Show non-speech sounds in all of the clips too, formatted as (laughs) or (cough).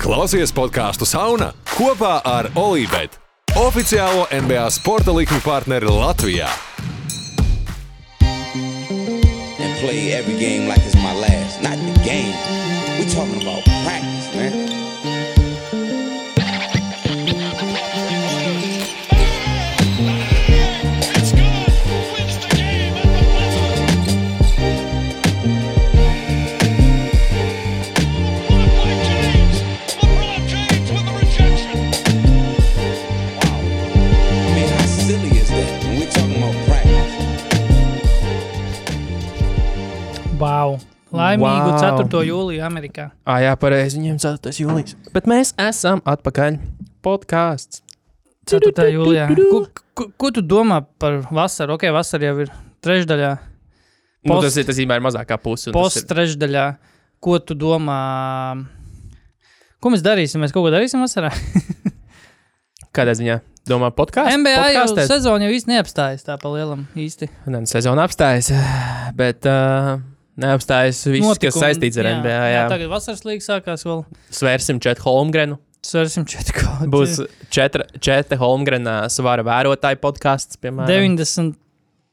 Klausies podkāstu Sauna kopā ar Olivetu, oficiālo NBA sporta likuma partneri Latvijā. play every game like it's my last. Not the game. We talking about practice, Laimīgu Wow. 4. jūliju Amerikā. Ah, jā, pareizi. Viņiem 4. jūlijas. Bet mēs esam atpakaļ. Podkāsts. 4. jūlijā. Ko, ko, ko tu domā par vasaru? Ok, vasara jau ir trešdaļā, Nu, Post- tas ir tas ir mazākā puse. post trešdaļā. Ko tu domā? Ko mēs darīsim? Mēs kaut ko darīsim vasarā? (laughs) Kādā ziņā? Domā, podkāsts? NBA jau Podkāstēt? sezona jau īsti neapstājas tā pa lielam īsti. Nē, nu, sezona apstājas. (sighs) Bet uh, neapstājas viss, Notikumi, kas saistīts ar NBA. Jā, jā. Tagad vasaras līga sākās vēl. Svērsim Četu Holmgrenu. Sversim četri kaut Būs četra, četa Holmgrena svara vērotāja podkāsts, piemēram. 90.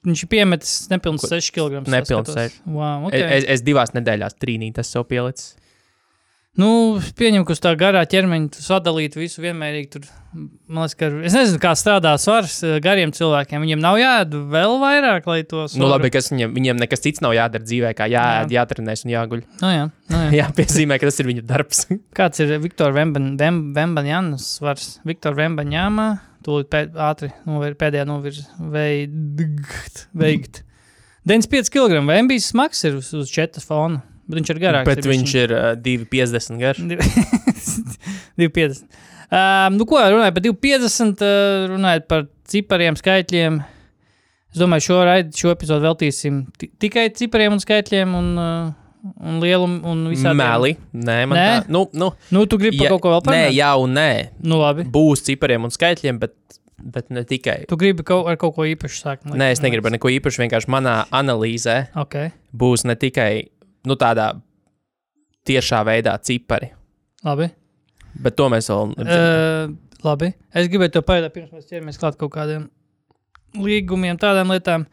Viņš ir piemetis nepilnīgi Ko- 6 kg. Nepilns seši. Wow, Okay. Es, es divās nedēļās trīnīju tas sev pielicis. Nu, pieņem, ka uz tā garā ķermeņa tu sadalītu visu vienmērīgi. Tur, liekas, ka es nezinu, kā strādā svars eh, gariem cilvēkiem. Viņiem nav jāēd vēl vairāk, lai to Nu, labi, kas viņiem, viņiem nekas cits nav jādara dzīvē, kā jāēd, jā. jātrenēs un jāguļ. Nu, jā, nu, (laughs) jā. Jāpiezīmē, ka tas ir viņu darbs. (laughs) Kāds ir Viktor Vembanjāns svars? Viktor Vembanjāmā, tūlīt pēd, ātri novir, pēdējā novirz veikt. veikt. 95 kg. Vembijs smags ir uz, uz četras fona, bet viņš ir garāks. Bet viņš ir uh, 2,50 garš. 250. Um, (laughs) nu, ko runājot par 250, uh, runājot par cipariem, skaitļiem. Es domāju, šo, raid, šo epizodu veltīsim ti- tikai cipariem un skaitļiem un, uh, un lielumu un visādiem. Meli. Nē, man Nē? tā. Nu, nu, Nu, tu gribi par kaut ko vēl Nē, parunāt? jā un nē. Nu, labi. Būs cipariem un skaitļiem, bet, bet ne tikai. Tu gribi kaut, ar kaut ko īpašu sākt? Nē, es negribu neko īpašu. Vienkārši manā analīzē Ok, būs ne tikai nu, tādā tiešā veidā cipari, labi. bet to mēs vēl redzam. Uh, labi. Es gribēju to pajautāt, pirms mēs ķeramies klāt kaut kādiem līgumiem, tādām lietām.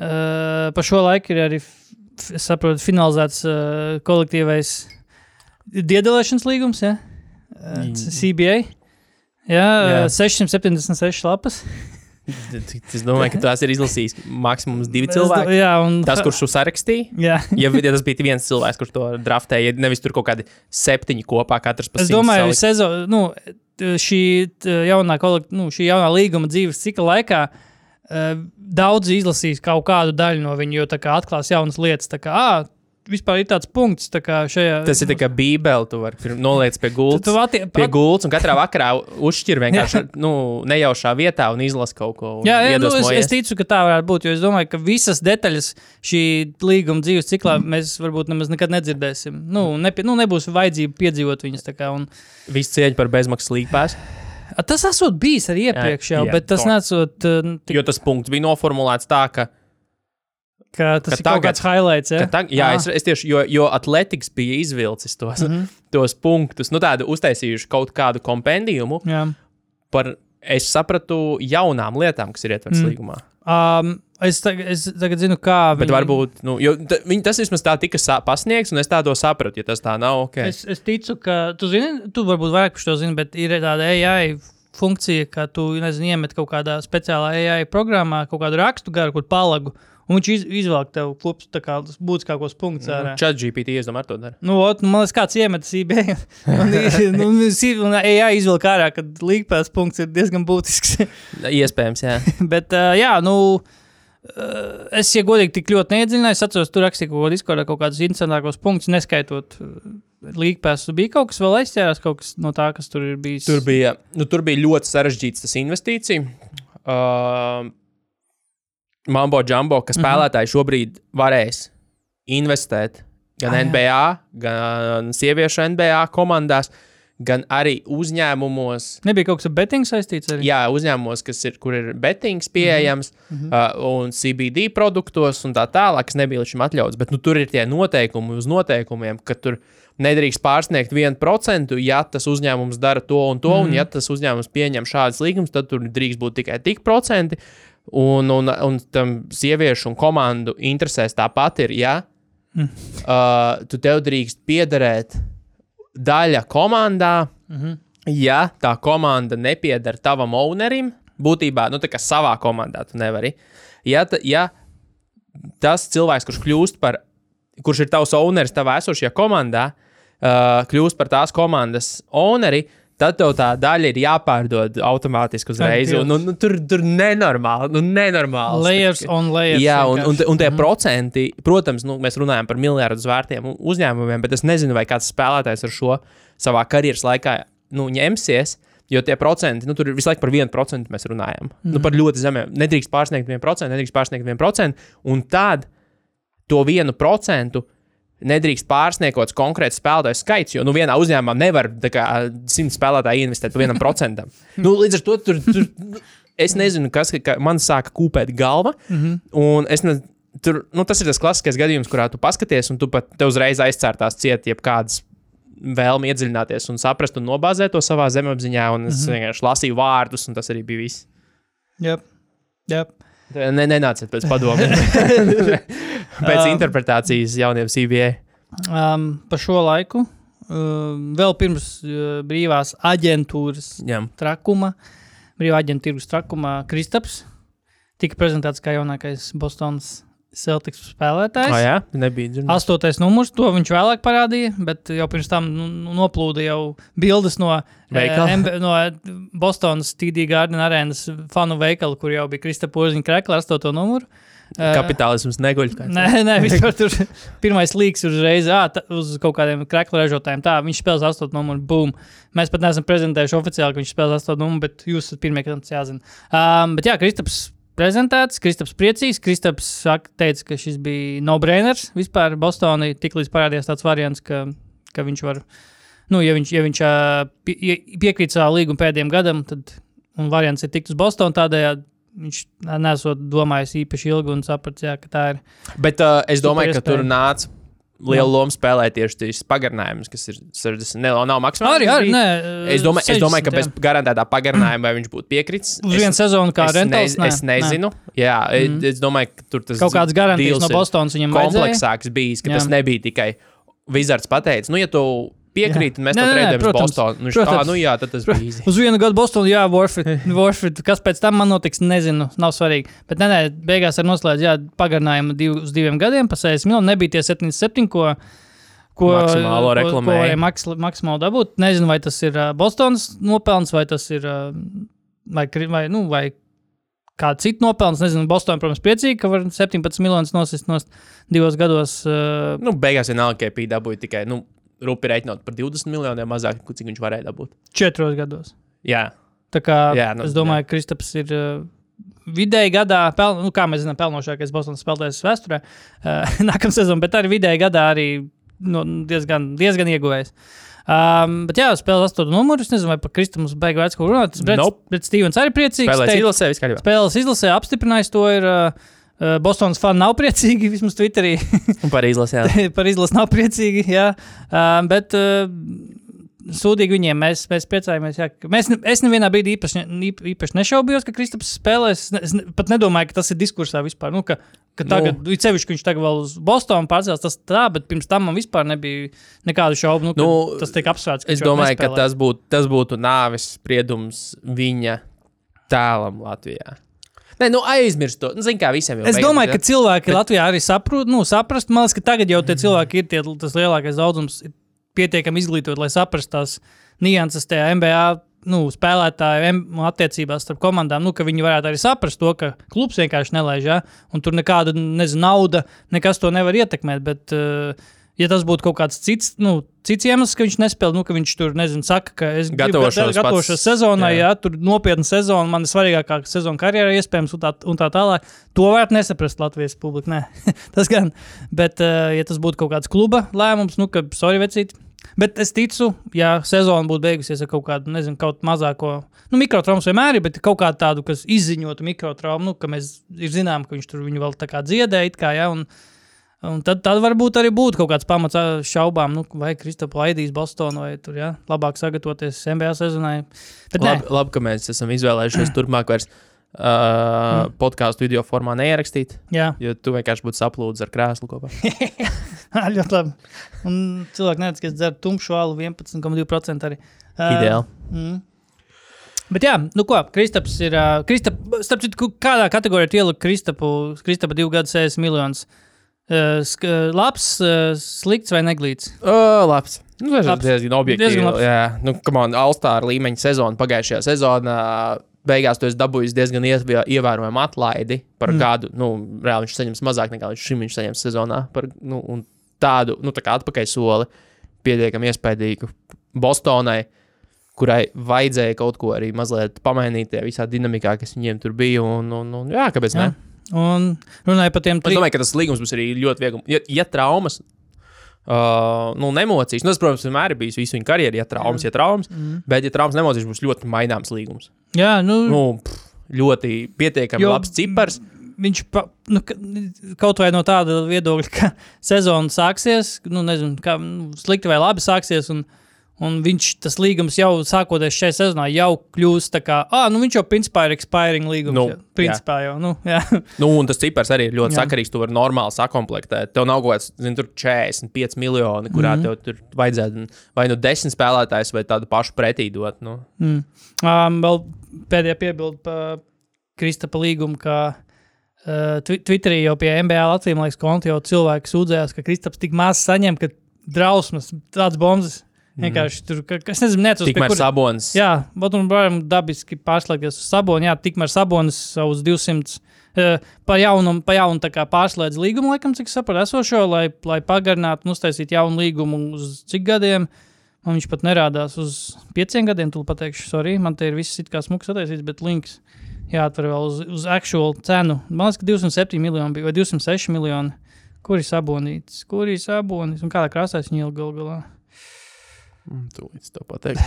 Uh, pa šo laiku ir arī, es saprotu, finalizēts uh, kolektīvais diedalēšanas līgums, ja? uh, Mm. CBA. Jā. jā. 676 lapas. Es domāju, ka tās ir izlasījis maksimums divi Es cilvēki. Jā, un Tas, kurš to sarakstīja, Jā. ja, ja tas bija viens cilvēks, kurš to draftēja, nevis tur kaut kādi septiņi kopā, katrs pa Es simts domāju, salikt. sezon, nu, šī jaunā, kolekt, nu, šī jaunā līguma dzīves cikla laikā uh, daudzi izlasīs kaut kādu daļu no viņa, jo tā kā atklās jaunas lietas. Tā kā, ah, vispār ir tāds punkts, tā kā šajā. Tas ir tā kā bībeli, tu vari noliec pie Tu, gultas. tu attie, Pie at, gultas, un katrā vakarā uzšķir vienkārši nu, nejaušā vietā un izlasa kaut ko. jā, jā nu, es, es ticu, ka tā varētu būt, jo es domāju, ka visas detaļas šī līguma dzīves ciklā mēs varbūt nemaz nekad nedzirdēsim. Nu, nepie, nu nebūs vajadzība piedzīvot viņas. tā kā, Un, Viss cieņa par bezmaksas līgpēs. Tas esot bijis arī iepriekš, jau, jā, bet tas to. nesot uh, tik, Jo tas punkts bija noformulēts tā, ka, ka tas ka ir kaut tagad- kāds highlights. Ja? ka tā, jā, Ah. es, es tieši, jo, jo atletiks bija izvilcis tos, mm. -hmm. tos punktus, nu tādu uztaisījuši kaut kādu kompendiumu Jā. par, es sapratu, jaunām lietām, kas ir ietverts Mm. līgumā. Um, es, tagad, es tagad zinu, kā. Bet viņi- varbūt, nu, viņi, tas vismaz tā tika pasniegts, un es tā to sapratu, ja tas tā nav, ok. Es, es ticu, ka tu zini, tu varbūt vairāk par to zini, bet ir tāda AI funkcija, ka tu nezinu, iemet kaut kādā speciālā AI programmā kaut kādu rakstu garu, kur palagu. Un viņš iz, izvelk tev klups, tā kā būtiskākos punktus ārā. Chat GPT, es domāju, ar to dara. Nu, ot, man liekas, kāds iemet CB. (laughs) un, nu, si- un AI izvelk ārā, ka līgpēs punkts ir diezgan būtisks. (laughs) Iespējams, jā. (laughs) Bet, uh, jā, nu, es, ja godīgi, tik ļoti neiedziļinājos. Atceros, tur rakstīju kaut ko Discordā, kaut kādus interesantākos punktus, neskaitot līgpēs. Tur bija kaut kas vēl aizķērās, kaut kas no tā, kas tur ir bijis. Tur bija, nu, tur bija ļoti sarežģīts tas investīcija. Uh, Mambo Jumbo, ka spēlētāji šobrīd varēs investēt gan Ah, jā. NBA, gan sieviešu NBA komandās, gan arī uzņēmumos, Nebija kaut kas ar betting saistīts arī. jā, uzņēmumos, kas ir, kur ir betings pieejams, mm -hmm. uh, un CBD produktos un tā tālāk, kas nebija līdz šim atļauts. Bet nu, tur ir tie noteikumi uz noteikumiem, ka tur nedrīkst pārsniegt 1%, ja tas uzņēmums dara to un to, mm -hmm. un ja tas uzņēmums pieņem šādas līgumus, tad tur drīkst būt tikai tik procenti. Un, un, un tam sieviešu un komandu interesēs tāpat ir, ja mm. uh, tu tev drīkst piederēt daļa komandā, mm -hmm. ja tā komanda nepieder tavam ownerim, būtībā, nu, tā kā savā komandā tu nevari. Ja, ta, ja tas cilvēks, kurš kļūst par, kurš ir tavs owneris tavā esošajā komandā, uh, kļūst par tās komandas owneri, tad tev tā daļa ir jāpārdod automātiski uzreiz. Un, un, un, tur tur nenormāli, nu, nenormāli. Layers on layers. Jā, un, un, un tie procenti, protams, nu, mēs runājam par miljardus vērtiem uzņēmumiem, bet es nezinu, vai kāds spēlētājs ar šo savā karjeras laikā nu, ņemsies. Jo tie procenti, nu, tur visu laiku par 1% mēs runājam. Mm. Nu, par ļoti zemiem. Nedrīkst pārsniegt 1%, nedrīkst pārsniegt 1%. Un tad to 1% nedrīkst kāds konkrēts spēlētāju skaits. Jo nu, vienā uzņēmumā nevar kā, 100 spēlētāju investēt par (laughs) 1%. nu, līdz ar to tur. tur nu, Es nezinu, kas ka man sāka kūpēt galva. Mm -hmm. Tur, nu, tas ir tas klasiskais gadījums, kurā tu paskaties, un tu pat te uzreiz aizcērtās ciet, jebkādas vēlmi iedziļināties un saprast un nobāzēt to savā zemapziņā. Un es mm -hmm. vienkārši lasīju vārdus, un tas arī bija viss. Yep. Yep. Ne, nenāciet pēc padomiem. (laughs) pēc interpretācijas jauniem CBA. Um, pa šo laiku, um, vēl pirms uh, brīvās aģentūras Jā. trakuma, brīvā aģenta tirgus trakuma, Kristaps tika prezentēts kā jaunākais Bostonas Celtics spēlētājs. Ah, jā, nebija dzirdēts. Astotais numurs, to viņš vēlāk parādīja, bet jau pirms tam nu, nu, noplūda jau bildes no, eh, no Bostonas TD Garden arēnas fanu veikala, kur jau bija Krista Porziņa krekla ar astoto numuru. Kapitālisms neguļ. Nē, nē, (laughs) vispār tur pirmais līks uzreiz ā, tā, uz kaut kādiem krekla ražotājiem. Tā, viņš spēlēs astoto numuru, boom. Mēs pat neesam prezentējuši oficiāli, ka viņš spēlēs astoto numuru, bet jūs esat pirmie, kam tas jāzina. Um, bet jā, Kristaps prezentēts, Kristaps priecīgs. Kristaps saka, teica, ka šis bija no-brainers vispār Bostonai. Tiklīdz parādījās tāds variants, ka, ka viņš var, nu, ja viņš, ja viņš pie, ie- piekrīt savā līguma pēdējiem gadam, tad un variants ir tikt uz Bostonu tādējādi. Viņš nesot domājis īpaši ilgi un sapratis, jā, ka tā ir. Bet uh, es domāju, ka tur nāca liela loma spēlēt tieši šis pagarinājums, kas ir 60. Ne, nav maksimāls. Arī, arī nē, Es domāju, es domāju, ka 60, bez jā. garantētā pagarinājuma vai viņš būtu piekritis. Uz vienu sezonu kā rentāls, nez, es nezinu. Jā, mm. es domāju, ka tur tas Kaut kādas garantijas no Bostonas viņam vajadzēja. kompleksāks bijis, ka Jā. jā. tas nebija tikai Wizards pateicis, nu, ja tu piekrīti, un mēs trēdējam uz protams, Bostonu. Nu, viņš protams. tā, nu jā, tas bija īsi. Uz vienu gadu Bostonā, jā, Warford, (laughs) Warford. Kas pēc tam man notiks, nezinu, nav svarīgi. Bet, nē, nē, beigās ar noslēdz, jā, pagarinājumu div, uz diviem gadiem, pa 60 miljoniem. Nebija tie 77, ko, ko, Maksimālo maks, maksimāli dabūt. Nezinu, vai tas ir Bostonas nopelns, vai tas ir, vai, vai, nu, vai kāda cita nopelns. Nezinu, Bostonā, protams, priecīgi, ka var 17 miljonus nosist no divos gados. Uh, Nu, beigās vienalga, ka pīdā dabūja tikai, nu, rupi reiķinot par 20 miljoniem mazāk, cik viņš varēja dabūt. četros gados. Jā, Tā kā jā, nu, es domāju, ka Kristaps ir uh, vidēji gadā, pel, nu, kā mēs zinām, pelnošākais Bostonas spēlētājs vēsturē. Uh, (laughs) Nākamā sezona, bet arī vidēji gadā arī nu, diezgan, diezgan ieguvējis. Um, bet jā, spēlē astotu numuru. Es nezinu, vai par Kristapu mums beigas vērts, ko runāt. Bet, Nope. bet Stevens arī priecīgs. spēlēs izlasē, viss kārtībā. Spēles izlasē apstiprinājis to. Ir, uh, Bostonas fani nav priecīgi, (laughs) vismaz Twitterī. Par izlasē. jā. (laughs) par izlasi nav priecīgi. Jā, uh, bet uh, sūdīgi viņiem mēs, mēs priecājamies. Jā, ka mēs, es nevienā brīdī īpaši, ne- īp- īpaši nešaubījos, ka Kristaps spēlēs. Es, ne- pat nedomāju, ka tas ir diskursā vispār. Nu, ka, ka tagad, nu, cevišķi, ka viņš tagad vēl uz Bostonu pārcēlās, tas tā, bet pirms tam man vispār nebija nekādu šaubu. Nu, ka Nu, tas tiek apsvērts. ka Es domāju, ka nespēlē. tas būtu, tas būtu nāves spriedums viņa tēlam Latvijā. Nē, nu aizmirst to. Nu, Zini, kā visiem jau Es beidzas, domāju, ka cilvēki bet... Latvijā arī saprot, nu, saprast. Man liekas, ka tagad jau tie cilvēki ir tie, tas lielākais daudzums, ir pietiekami izglītot, lai saprastu tās nianses tajā MBA. Nu, spēlētāju attiecībās starp komandām, nu, ka viņi varētu arī saprast to, ka klubs vienkārši nelaiž, ja? un tur nekāda nezinu, nauda, nekas to nevar ietekmēt. Bet, uh, ja tas būtu kaut kāds cits, nu, cits iemesls, ka viņš nespēlē, nu, ka viņš tur, nezinu, saka, ka es gribu Gatavošos gat- gatavošos sezonai, jā. ja tur nopietna sezona, man ir svarīgākā sezona karjerā, iespējams, un tā, un tā tālāk. To varētu nesaprast Latvijas publika. Nē, (laughs) tas gan. Bet, uh, ja tas būtu kaut kāds kluba lēmums, nu, ka, sorry, vecīt, Bet es ticu, ja sezona būtu beigusies ar kaut kādu, nezinu, kaut mazāko, nu, mikrotraumas vienmēr ir, bet kaut kādu tādu, kas izziņotu mikrotraumu, nu, ka mēs zinām, ka viņš tur viņu vēl tā kā dziedēja, it kā, ja, un, un tad, tad varbūt arī būtu kaut kāds pamats šaubām, nu, vai Kristofa laidīs Bostonu, vai tur, ja, labāk sagatavoties NBA sezonai. Bet nē, Labi, labi, ka mēs esam izvēlējušies (clears throat) turpmāk vairs uh, podkāstu video formā neierakstīt, jā, jo tu vienkārši būtu saplūdis ar krēslu kopā. (laughs) ļoti labi. Un cilvēki neredz, ka es dzeru tumšu alu 11,2% arī. Ā, Ideāli. Mm. Bet jā, nu ko, Kristaps ir. Uh, Kristap, starp citu, kādā kategorijā ielikt Kristapu? Kristapa divu gadu 60 miljonus. Uh, uh, labs, uh, slikts vai neglīts? Oh, labs. Nu, tas ir diezgan objektīvi. Diezgan labs. Jā, nu, kam on, Alstāra līmeņa sezona pagājušajā sezonā. Beigās tu esi dabūjis diezgan ievē- ievērojamu atlaidi par mm. gadu. Nu, reāli viņš saņems mazāk nekā līdz šim viņš saņems sezonā. Par, nu, tādu nu, tā kā atpakaļ soli pietiekami iespaidīgu Bostonai, kurai vajadzēja kaut ko arī mazliet pamainīt tajā visā dinamikā, kas viņiem tur bija. Un, un, un, jā, kāpēc Jā. ne? Un runāja par tiem Es trim. domāju, ka tas līgums būs arī ļoti viegli. Ja, ja traumas, uh, nu, nemocīs, nu, tas, protams, vienmēr ir bijis visu viņa karjeru, ja traumas, ja traumas, mm. bet, ja traumas nemocīs, būs ļoti maināms līgums. Jā, nu, Nu, pff, ļoti pietiekami Jo- labs cipars. viņš pa, nu, ka- kaut vai no tāda viedokļa, ka (laughs) sezona sāksies, nu, nezinu, kā nu, slikti vai labi sāksies. Un, un viņš tas līgums jau sākoties šajā sezonā, jau kļūst tā kā, ah, nu viņš jau principā ir expiring līgums. Nu, jau, principā jau, nu, jā. (laughs) Nu, un tas cipars arī ir ļoti Jā. sakarīgs. Tu vari normāli sakomplektēt. Tev nav kaut kāds, zini, tur 45 miljoni, kurā mm. -hmm. tev tur vajadzētu vai nu 10 spēlētājs, vai tādu pašu pretī dot. Nu. Mm. Um, vēl pēdējā piebilde par Kristapa līgumu, ka uh, twi- Twitterī jau pie MBA Latvijas konta jau cilvēki sūdzējās, ka Kristaps tik maz saņem, ka drausmas, tāds bombas. Vienkārši tur, ka, kas nezinu, neatceros. Tikmēr kur- Sabonis. Jā, bet un varam dabiski pārslēgties uz Sabonu. Jā, tikmēr Sabonis savus 200 uh, pa jaunu, pa jaunu pārslēdz līgumu, laikam, cik saprotu, esošo, lai, lai pagarinātu, un uztaisītu jaunu līgumu uz cik gadiem. Man viņš pat nerādās uz pieciem gadiem, tu pateikšu, sorry, man te ir viss it kā smuks attaisīts, bet links jāatver vēl uz, uz actual cenu. Man liekas, ka 207 miljoni bija vai 206 miljoni. Kur ir sabonīts? Kur ir sabonīts? Un kādā krāsā viņš gal galā? Mm, Tūlīt to pateikt.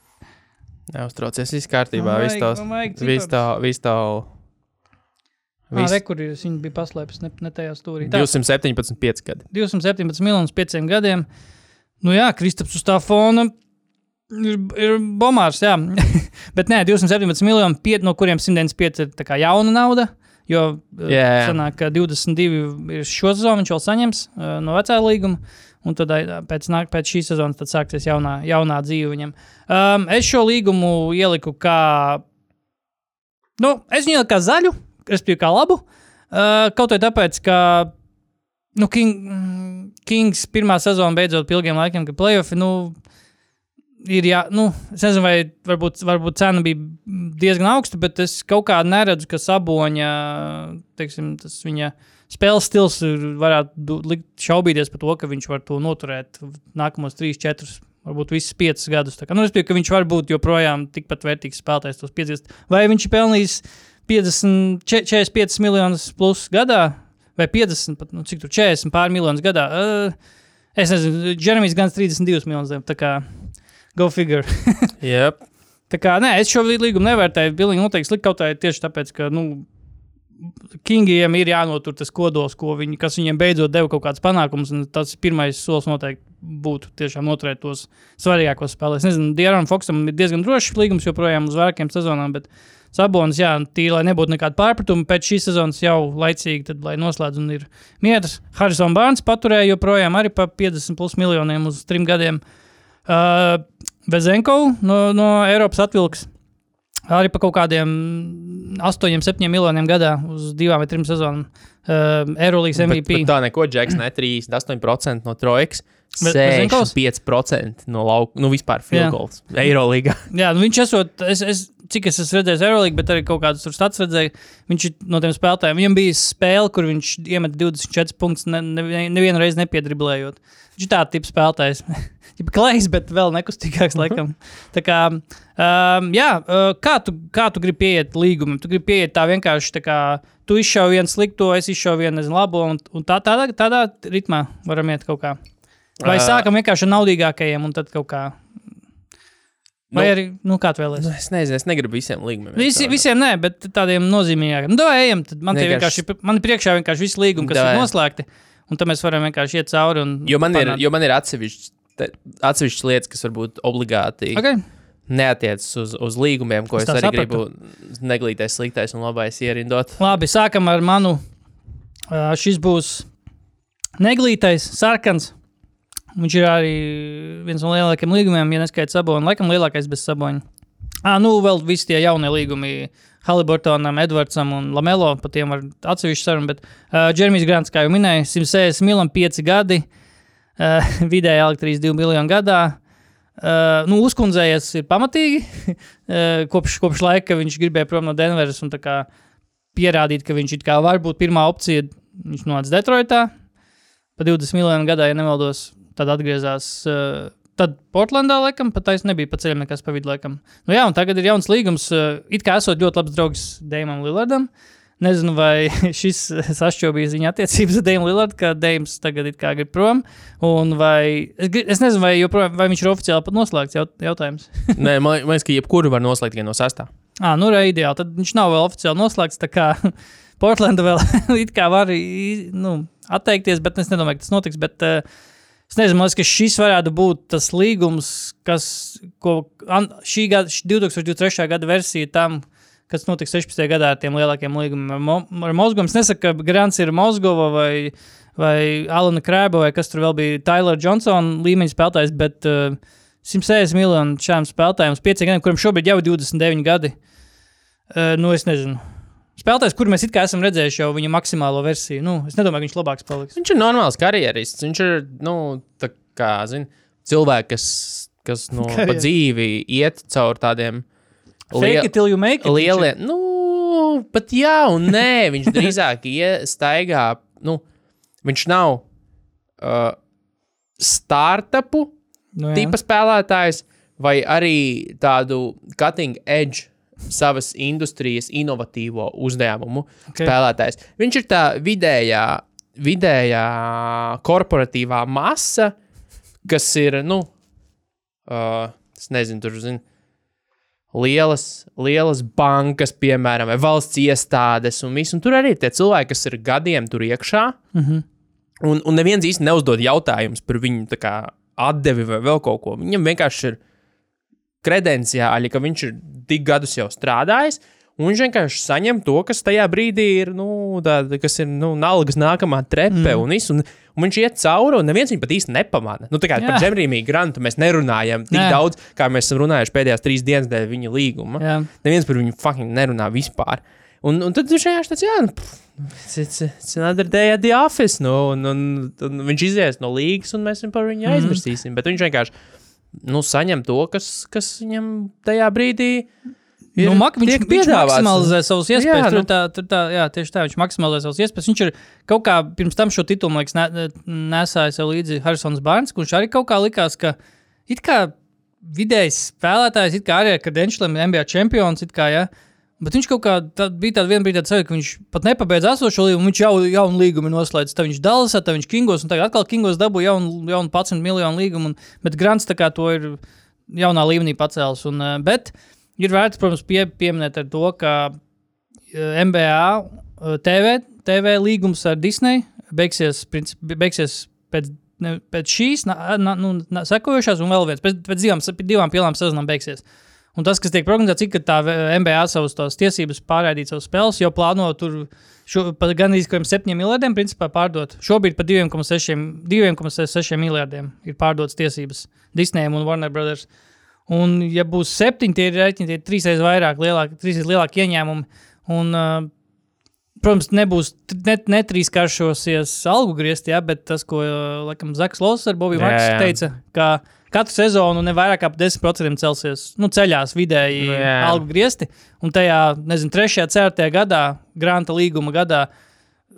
(laughs) Neuztraucies, viss kārtībā. Viss tavs. Viss tā, viss tā. Ā, Viss re, kur ir, viņš bija paslēpis ne, ne tajā stūrī. Tā, 217, 5 gadi. 217 miljonus pieciem gadiem. Nu jā, Kristaps uz tā fona ir, ir bomārs, jā. (laughs) Bet nē, 217 miljoni, piet, no kuriem 195 ir tā kā jauna nauda. Jo jā. sanāk, ka 22 ir šo sezonu viņš vēl saņems uh, no vecā līguma. Un tad pēc, nāk, pēc šīs sezonas sāksies jaunā, jaunā dzīve viņam. Um, es šo līgumu ieliku kā. Nu, es viņu ieliku kā zaļu, respektīvi, kā labu. Uh, kaut arī tāpēc, ka nu, King, Kings pirmā sezona beidzot pie ilgiem laikiem, ka playoffi, nu, ir jā, nu, es nezinu, vai varbūt, varbūt cena bija diezgan augsta, bet es kaut kā neredzu, ka saboņa, teiksim, tas viņa spēles stils ir- varētu likt šaubīties par to, ka viņš var to noturēt nākamos 3, 4. Varbūt visas piecas gadus. Tā kā, nu, es domāju, ka viņš var būt joprojām tikpat vērtīgs spēlētājs, tos 50. Vai viņš ir pelnījis 50, če- 45 miljonus plus gadā, vai 50, pat, nu, cik tur 40 pār miljonus gadā. Uh, es nezinu, Jeremijs gan 32 miljonus. Tā kā go figure. (laughs) Yep. Tā kā, nē, es šo līgumu nevērtēju. Bilīgi noteikti slikti kaut kā tieši tāpēc, ka, nu, Kingiem ir jānotur tas kodols, ko viņi, kas viņiem beidzot deva kaut kāds panākums. un Tas pirmais solis noteikti būtu tiešām noturēt tos svarīgākos spēlēs. Nezinu, Dieram Foksam ir diezgan drošs līgums joprojām uz vairākiem sezonām, bet Sabonis, jā, tīri, lai nebūtu nekāda pārpratuma, pēc šīs sezonas jau laicīgi, tad, lai noslēdz un ir mieras. Harrison Barnes paturēja joprojām arī pa 50 plus miljoniem uz trim gadiem. Uh, Bezenko no, no Eiropas atvilks arī par kaut kādiem 8, 7 miljoniem gadā uz divām vai trim sezonām. Uh, Eirolandes Bet, MVP. bet tā neko, Džeks, ne 38% no trojkas. Bet- bet zini, kaut kas- 65% no lauka, nu vispār goals. Eirolīgā. (laughs) Jā, nu viņš esot, es, es, cik es esmu redzējis Eirolandā, bet arī kaut kādus tur stats redzēju. Viņš no tiem spēlētājiem. Viņam bija spēle, kur viņš iemet 24 punktus, ne, ne, nevienu reizi nepiedriblējot. Viņš ir tāds tips spēlētājs. Viņš ir klajs, bet vēl nekustīgāks, laikam. Tā kā, um, jā, uh, kā, tu, kā tu gribi pieiet līgumam? Tu gribi pieiet tā vienkārši, tā kā tu izšauji vienu slikto, es izšauju vienu labo, un, un tā, tādā, tādā ritmā varam iet kaut kā. Vai Ā. sākam vienkārši ar naudīgākajiem un tad kaut kā. Vai Nu, arī, nu, kā tu Nu, vēlēsies? es nezinu, es negribu visiem līgumiem. Visi, visiem nē, bet tādiem nozīmīgākiem. Nu, davai ejam, tad man, vienkārši... Vienkārši- man ir priekšā vienkārši visi līgumi, kas Davai. ir noslēgti. Un tad mēs varam vienkārši iet cauri. Un, Jo man ir, panākt. jo man ir atsevišķas, te- atsevišķas lietas, kas varbūt obligāti okay. Neatiecas uz, uz līgumiem, ko Es es, arī sapratu. gribu neglītais, sliktais un labais ierindot. Labi, sākam ar manu. Uh, šis būs neglītais, sarkans. Viņš ir arī viens no lielākajiem līgumiem, ja neskaidrs saboņu. Laikam lielākais bez saboņa. Ah, nu, vēl visi tie jaunie līgumi. Haliburtonam, Edvardsam un Lamelo. Par tiem var atsevišķi sarunu. Bet uh, Džermijs Grants, kā jau minēju, 160 miljoni, 5 gadi. Uh, (laughs) vidēji elektrīs 2 miljonu gadā. Uh, nu, uzkundzējies ir pamatīgi. (laughs) uh, kopš, kopš laika, viņš gribēja prom no Denveras un pierādīt, ka viņš var būt pirmā opcija. Viņš nonāca Detroitā pa 20 miljonu gadā, ja nemaldos. Tad atgriezās. Uh, tad Portlandā, laikam, pat taisnība nebija pa ceļam nekas pa vidu, laikam. Nu, jā, un tagad ir jauns līgums. Uh, it kā esot ļoti labs draugs Dēmam Lillardam. Nezinu, vai (laughs) šis sašķobīs viņa attiecības ar Dēmu Lillardu, ka Dēms tagad it kā grib prom. Un vai, es, es nezinu, vai, joprojām, vai viņš ir oficiāli pat noslēgts jaut, jautājums. (laughs) Nē, man liekas, ka jebkuru var noslēgt tikai no sastā. Ah, nu, ir ideāli. Tad viņš nav vēl oficiāli noslēgts. Tā kā (laughs) Portlanda vēl it kā var nu, atteikties, bet es nedomāju, ka tas notiks. Bet, uh, es nezinu, liekas, ka šis varētu būt tas līgums, kas šī gada, š- 2023. gada versija tam, kas notiks 16. gadā ar tiem lielākiem līgumiem ar, Mo, ar Mozgovu. Es nesaku, ka Grants ir Mozgova vai, vai Alana Krēba vai kas tur vēl bija Tyler Johnson līmeņa spēlētājs, bet uh, 160 miljonu šādiem spēlētājiem uz 5 gadiem, kuriem šobrīd jau ir 29 gadi. Uh, nu, es nezinu. Spēlētājs, kur mēs esam redzējuši jau viņa maksimālo versiju. Nu, es nedomāju, ka viņš labāks paliks. Viņš ir normāls karjerists. Viņš ir, nu, tā kā, zin, cilvēks, kas, kas no pa Karjeris. dzīvi iet caur tādiem Fake it till you make it. lieliem. Nu, pat jā, un nē, viņš (laughs) drīzāk iestaigā. Nu, viņš nav uh, startupu Nu, jā. tipa spēlētājs, vai arī tādu cutting edge savas industrijas inovatīvo uzņēmumu Ok. okay. spēlētājs. Viņš ir tā vidējā, vidējā korporatīvā masa, kas ir, nu, uh, es nezinu, tur zinu. Lielas, lielas bankas, piemēram, vai valsts iestādes, un, visu, un tur arī ir tie cilvēki, kas ir gadiem tur iekšā. Mm -hmm. Un, un neviens īsti neuzdod jautājumus par viņu tā kā, atdevi vai vēl kaut ko. Viņam vienkārši ir kredenciāli, ka viņš ir tik gadus jau strādājis. Un viņš vienkārši saņem to, kas tajā brīdī ir, nu, tāda, kas ir nu, nalgas nākamā trepe. Mm. Un, visu, un, un viņš iet cauri, un neviens viņu pat īsti nepamana. Nu, tā kā Jā. par Džemrīmiju Grantu mēs nerunājam tik. Nē. daudz, kā mēs esam runājuši pēdējās trīs dienas dēļ viņa līguma. Jā. Neviens par viņu fucking nerunā vispār. Un, un tad viņš vienkārši tāds, jā, nu, it's, it's, it's another day at the office. Nu, un, un, un viņš izies no līgas, un mēs viņu par viņu aizmirsīsim. Bet viņš vienkārši nu, saņem to, kas, kas viņam tajā brīdī ir. Nu, mak, viņš, viņš maksimalizē savas iespējas. Jā, tur, nu. tā, tur tā, jā, tieši tā, viņš maksimalizē savas iespējas. Viņš ir kaut kā pirms tam šo titulu, liekas, ne, nesāja sev līdzi Harisons Barns, kurš arī kaut kā likās, ka it kā vidējs spēlētājs, it kā arī ar credentialiem, NBA čempions, it kā, ja, Bet viņš kaut kā tā, bija tāda viena brīdī, ka viņš pat nepabeidz esošo līgumu. Viņš jau jaunu līgumu ir noslēdzis. Tad viņš Dallasā, tad viņš Kingos, un tagad atkal Kingos dabūja jaunu, jaunu 11 miljonu līgumu. Un, bet Grants to ir jaunā līmenī pacēlis. Un, eh, bet ir vērts, protams, pie, pieminēt ar to, ka eh, NBA eh, TV, TV līgums ar Disney beigsies, princip, beigsies pēc, ne, pēc šīs, na, na, nu, na, sekojošās, un vēl viens pēc, pēc divām, divām pilnām sezonām beigsies. Un tas, kas tiek prognozēts, ir, ka tā NBA savas tās tiesības pārraidīt savus spēles, jau plāno tur šo, pat gan līdz 7 miljardiem principā pārdot. Šobrīd par 2,6 2,6 miljardiem ir pārdotas tiesības Disneyam un Warner Brothers. Un, ja būs septiņi, tie ir rēķini, tie ir trīsreiz vairāk, lielāk, trīsreiz lielāki ieņēmumi. Un, uh, protams, nebūs ne, ne trīskāršosies algu griezti, ja, bet tas, ko uh, laikam, Zaks Loss ar Bobiju Jā, Marks jā. teica, ka katru sezonu ne vairāk kā par 10% celsies, nu, ceļās vidēji Nu, jā. algu griezti. Un tajā, nezinu, 3. un 4. gadā, grāmata līguma gadā,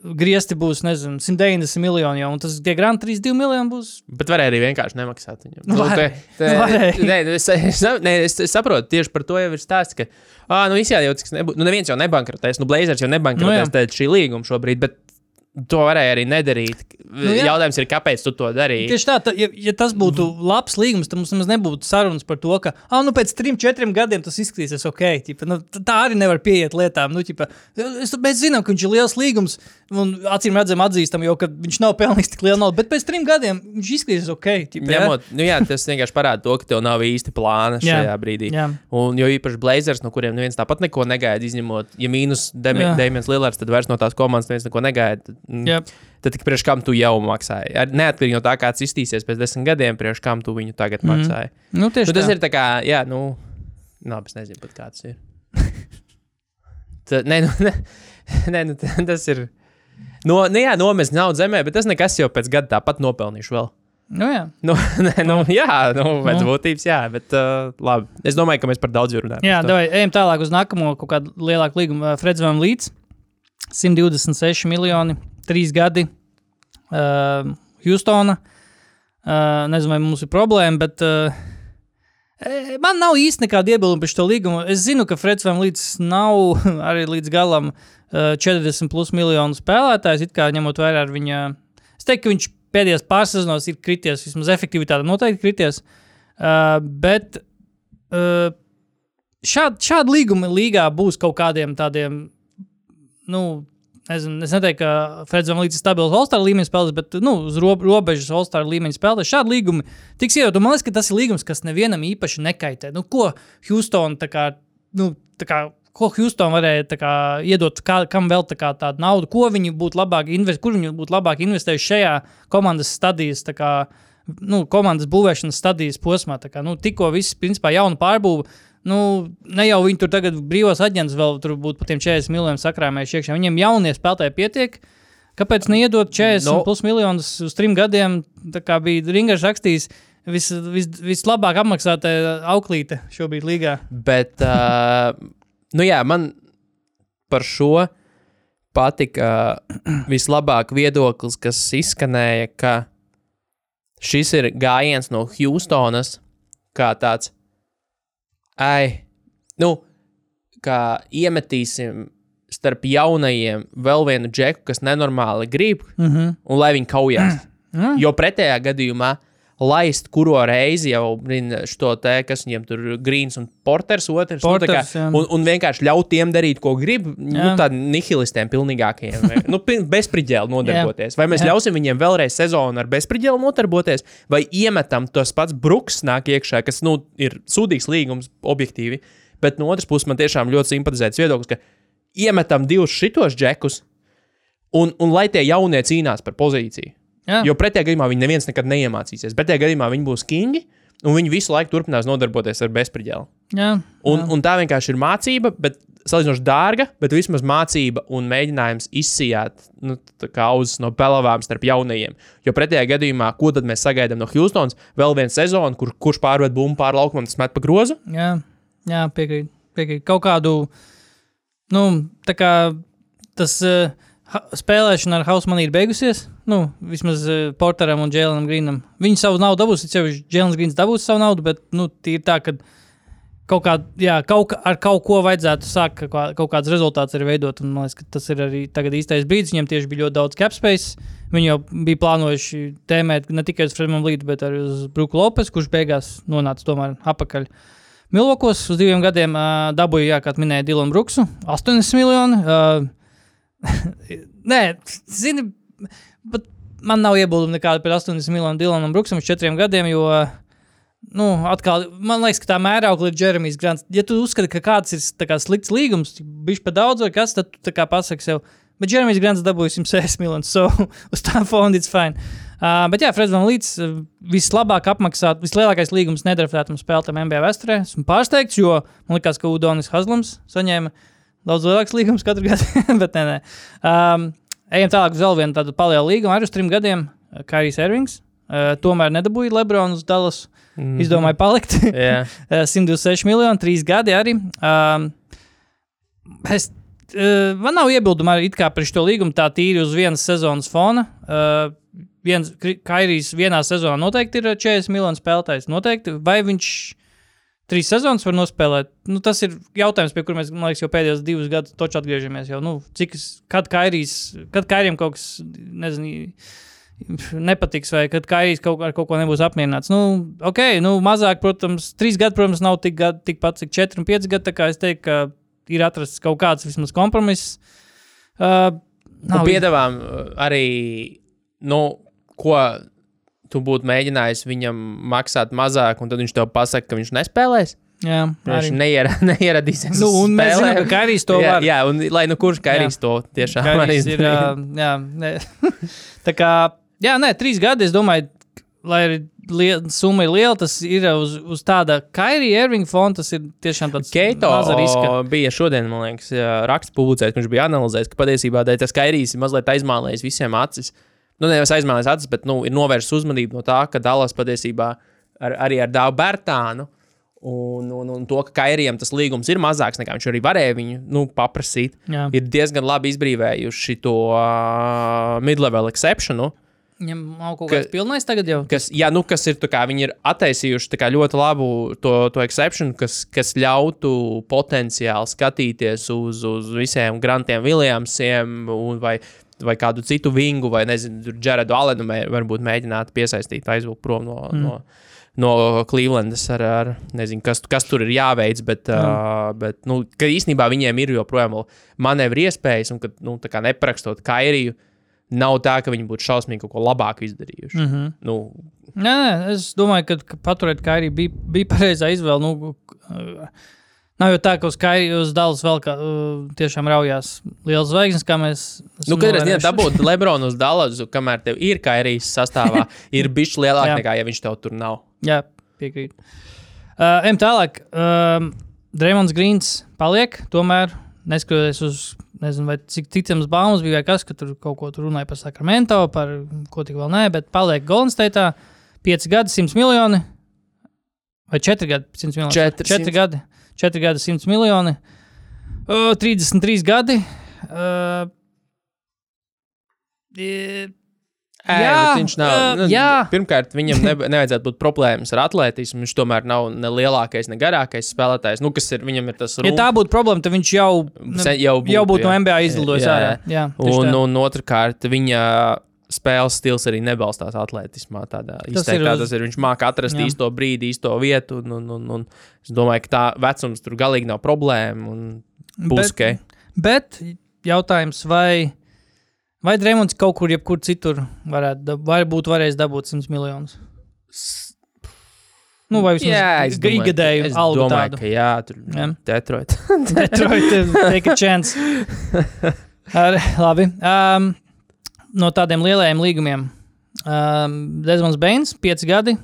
griezti būs, nezinu, 190 miljoni jau, un tas tie grāmata 32 miljoni būs. Bet varēja arī vienkārši nemaksāt viņam. Nu, te- te- nē, es, es, nē, es, es saprotu, tieši par to jau ir stāsts, ka, ah, nu, izjādi jau, cik nebūs, nu, neviens jau nebankrotēs, nu, Blazers jau nebankrotēs Nu, pēc šī līguma šobrīd, bet to varēja arī nedarīt. Nu, jā. Jautājums ir, kāpēc tu to darīji? Tieši tā, tā ja, ja tas būtu labs līgums, tad mums nebūtu sarunas par to, ka ah, nu, pēc trim, četriem gadiem tas izskatīsies ok. Ķipa, nu, tā arī nevar pieiet lietām. Nu, ķipa, es, mēs zinām, ka viņš ir liels līgums, un acīm redzam, atzīstam, jau, ka viņš nav pelnījis tik lielu naudu, bet pēc trim gadiem viņš izskatīsies ok. Ķipa, jā? Ņemot, nu jā, tas vienkārši parāda to, ka tev nav īsti plāna Jā. šajā brīdī. Jā. Un jo īpaši Blazers, no kuriem neviens tāpat neko negaida, izņemot, ja mīnus Jā. Damians Lillards, tad vairs no tās komandas neviens neko negaida. Tad, mm, tad priekš kam tu jau maksāji? Ar- Neatkarīgi no tā, kāds iztīsies pēc desmit gadiem, priekš kam tu viņu tagad Mhm. maksāji. Nu, tieši Nu, tas tā. ir tā kā, jā, nu, labi, es nezinu pat kāds ir. (laughs) Tā, nē, nu, nē, nē, nu, tas ir. No, nu, jā, nomest naudu zemē, bet tas nekas jau pēc gada tāpat nopelnīšu vēl. Nu, jā. Nu, (laughs) nē, nu, jā, nu, pēc Nu. būtības, jā, bet uh, labi. Es domāju, ka mēs par daudz runājam. Jā, davai, ejam tālāk uz nākamo kaut kādu lielāku līgumu. Freds Van Līts, 126 miljoni, 3 gadi. Uh, Houstona. Uh, nezinu, vai mums ir problēma, bet uh, e, man nav īsti nekāda iebilduma par šo līgumu. Es zinu, ka Freds Van Līts nav (laughs) arī līdz galam uh, 40 plus miljonu spēlētājs. It kā ņemot vērā ar viņa. Es teiktu, ka viņš pēdējās pāris sezonos ir krities, vismaz efektivitāte noteikti krities. Uh, bet uh, šādi, šādi līgumi līgā būs kaut kādiem tādiem, nu, nezinu, es neteiktu, ka Freds Vanlīds ir stabils All-Star līmeņa spēlētājs, bet, nu, uz ro robežas All-Star līmeņa spēlētājs. Šādi līgumi tiks un man liekas, ka tas ir līgums, kas nevienam īpaši nekaitē. Nu, ko Houston tā kā, nu, tā kā, ko Houston varēja kā, iedot, kā, kam vēl tā kā, tādu naudu, ko viņi būtu labāk investējuši, kur viņi būtu labāk investējuši šajā komandas stadijas, kā, nu, komandas būvēšanas stadijas posmā. Kā, nu, tikko viss, principā, jauna pārbūve. Nu, ne jau viņi tur tagad brīvos aģents vēl tur būtu par tiem 40 miljoniem sakrāmējuši iekšā. Viņiem jaunie spēlētāji pietiek. Kāpēc neiedot 40 No. no. plus miljonus uz trim gadiem? Tā kā bija Ringers rakstījis, vis, vis, vislabāk apmaksātā auklīte šobrīd līgā. Bet, uh, nu jā, man par šo patika vislabāk viedoklis, kas izskanēja, ka šis ir gājiens no Houstonas, kā tāds, ai, nu, kā iemetīsim starp jaunajiem vēl vienu džeku, kas nenormāli grib, mm. -hmm. un lai viņi kaujās. Mm. Jo pretējā gadījumā laist kuro reizi jau šo te, kas viņiem tur ir Grīns un Porters, otrs, Porters, nu, jā. tā kā, un, un vienkārši ļaut tiem darīt, ko grib, nu, Jā. tādiem nihilistiem pilnīgākajiem. vai- Nu, bezspridzēli nodarboties. Vai mēs Jā. ļausim viņiem vēlreiz sezonu ar bezspridzēli nodarboties, vai iemetam tos pats Bruks nāk iekšā, kas nu, ir sūdīgs līgums objektīvi. Bet no otras puses man tiešām ļoti simpatizēts viedoklis, ka iemetam divus šitos džekus, un, un lai tie jaunie cīnās par pozīciju. Jā, Jo pretējā gadījumā viņi neviens nekad neiemācīsies. Pretējā gadījumā viņi būs kingi, un viņi visu laiku turpinās nodarboties ar bezspridzēlu. Un, un tā vienkārši ir mācība, bet salīdzinoši dārga, bet vismaz mācība un mēģinājums izsijāt nu, auzas no pelavām starp jaunajiem. Jo pretējā gadījumā, ko tad mēs sagaidām no Houstonas, vēl viena sezona, kur, kurš pārved bumbu pāri laukumam, tas met pa grozu. jā, jā piekrīt. Kaut kādu, nu, tā kā tas uh, spēlēšana ar Hausmanu ir beigusies. Nu, vismaz uh, Porteram un Jēlnam Grīnam. Viņi savu naudu dabūs, jau Jēlns Grīns dabūs savu naudu, bet, nu, ir tā, ka kaut, kā, jā, kaut ar kaut ko vajadzētu sākt kā, kaut kāds rezultāts arī veidot. Un, man liekas, ka tas ir arī īstais brīdis. Viņam tieši bija ļoti daudz cap space. Viņi jau bija plānojuši tēmēt ne tikai uz Fredam Lītu, bet arī uz Bruku Lopes, kurš beigās nonāca tomēr apakaļ. Milvokos uz diviem gadiem uh, dabūja, jā, kā minēja Dilonu Bruksu, 80 miljoni. Uh, (laughs) nē, zini, bet man nav iebildumi nekāda par 80 miljonu Dilonam Bruksam uz četriem gadiem, jo, nu, atkal, man liekas, ka tā mēraukla ir Jeremijs Grants. Ja tu uzskati, ka kāds ir kā slikts līgums, bijis par daudz vai kas, tad tu tā kā pasaki sev. Bet Jeremijs Grants dabūja 160 miljonus, so (laughs) uz tā fonda it's fine. Uh, bet jā, Freds Van Līts vislabāk apmaksāt, vislielākais līgums nedraftētam spēlētājam NBA vēsturē. Esmu pārsteigts, jo man liekas, ka Udonis Hazlams saņēma daudz lielāks līgums katru gadu, (laughs) bet nē, nē. Um, ejam tālāk uz vēl vienu tādu palielu līgumu, arī uz trim gadiem. uh, Kairijs Ervings. Uh, tomēr nedabūja Lebronu uz Dallas. Mm -hmm. Izdomāja palikt. (laughs) Jā. Uh, 126 miljoni, 3 gadi arī. Um, es, uh, man nav iebildumu arī par šo līgumu, tā tīri uz vienas sezonas fona. Uh, viens, Kairijs vienā sezonā noteikti ir 40 miljonu spēlētājs. Noteikti. Vai viņš trīs sezonas var nospēlēt. Nu, tas ir jautājums, pie kura mēs liekas, jau pēdējos divus gadus toču atgriežamies. Jau, nu, cik, kad Kairijas, kad Kairijam kaut kas, nezinu, nepatiks, vai kad Kairijs kaut, ar kaut ko nebūs apmierināts. Nu, ok, nu, mazāk, protams, trīs gadi, protams, nav tik, gadi, tik pats, cik četri un pieci gadi. Tā kā es teiktu, ka ir atrasts kaut kāds vismaz kompromiss. Uh, Nu, nav piedāvām uh, arī, nu, ko tu būtu mēģinājis viņam maksāt mazāk, un tad viņš tev pasaka, ka viņš nespēlēs. Jā, Viņš arī. neiera, (laughs) neieradīsies. Nu, un mēs zinām, ka Kairijs to jā, var. Jā, un lai nu kurš Kairijs to tiešām Kairijs ir. izdarīt. ā, Jā, ne. (laughs) tā kā, jā, nē, trīs gadi, es domāju, lai arī liel, summa ir liela, tas ir uz, uz tāda Kairija Irvinga fonda, tas ir tiešām tāds Keito bija šodien, man liekas, jā, raksts publicēts, kurš bija analizējis, ka patiesībā tas Kairijs ir mazliet aizmālējis visiem acis. Nu, nevis aizmālējis acis, bet nu, ir novērsis uzmanību no tā, ka Dallas patiesībā ar, arī ar Dāvu Bērtānu. Un, un, un to, ka Kairijam tas līgums ir mazāks nekā viņš arī varēja viņu nu, paprasīt, Jā. ir diezgan labi izbrīvējuši to uh, mid-level exceptionu. Viņam nav kaut Ka- kāds pilnais tagad jau. kas, jā, nu, kas ir, kā, viņi ir attaisījuši kā, ļoti labu to, to exception, kas, kas ļautu potenciāli skatīties uz, uz visiem Grantiem, Williamsiem un vai, vai kādu citu vingu, vai nezinu, Jaredu Alenu mē, varbūt mēģināt piesaistīt, aizvilkt prom no. Mm. no No Clevelandas ar, ar nezinu, kas, kas tur ir jāveic, bet, mm. uh, bet nu, ka īstenībā viņiem ir joprojām manevru iespējas, un ka nu, tā kā neparakstot Kairiju, nav tā, ka viņi būtu šausmīgi kaut ko labāku izdarījuši. Mm -hmm. nu, Nē, nē, es domāju, ka, ka paturēt Kairiju bija, bija pareizā izvēle. Nu, uh, Nav jau tā, ka uz Kairijas uz Dallas vēl kā, uh, tiešām raujās liels zvaigznes, kā mēs. Nu, kad es novērojuši. dabūtu Lebronu uz Dallasu, kamēr tev ir kairijas sastāvā, (laughs) ir bijis lielāk nekā, ja viņš tev tur nav. Jā, piekrīt. Uh, Ejam tālāk. Um, Dreamlands Grīns paliek, tomēr neskatoties uz, nezinu, vai cik ticams baumas bija, vai kas, ka tur kaut ko tur runāja par Sakramento, par ko tik vēl nē, bet paliek Golden State. 5 gadi, 100 miljoni. Vai 4 gadi, 100 miljoni? 400. 4 gadi, 4 gadi, 100 miljoni. Uh, 33 gadi. Uh, Ē, Jā, viņš nav. ā, nu. Pirmkārt, viņam ne, (laughs) nevajadzētu būt problēmas ar atletismu. Viņš tomēr nav ne lielākais, ne garākais spēlētājs. Nu, kas ir viņam ir tas Ja tā būtu problēma, tad viņš jau, Se- jau būtu, jau būtu no jā. NBA izlidojis ārā. Un, tā. un otrkārt, viņa spēles stils arī nebalstās atletismā. Tādā izteiktā tas ir. Viņš māca atrast Jā. īsto brīdi, īsto vietu. Un, un, un, un es domāju, ka tā vecums tur galīgi nav problēma. un Būs Bet- ok. Bet jautājums, vai, vai Dreamlands kaut kur, jebkur citur, varētu, būtu varējis dabūt 100 miljonus? Nu, vai vismaz domāju, ikgadēju es algu domāju, tādu. ka jā, tur Jā. Detroit. Detroit, (laughs) take a chance. (laughs) Ar, labi. Um, no tādiem lielajiem līgumiem. Um, Desmonds Bains, 5 gadi,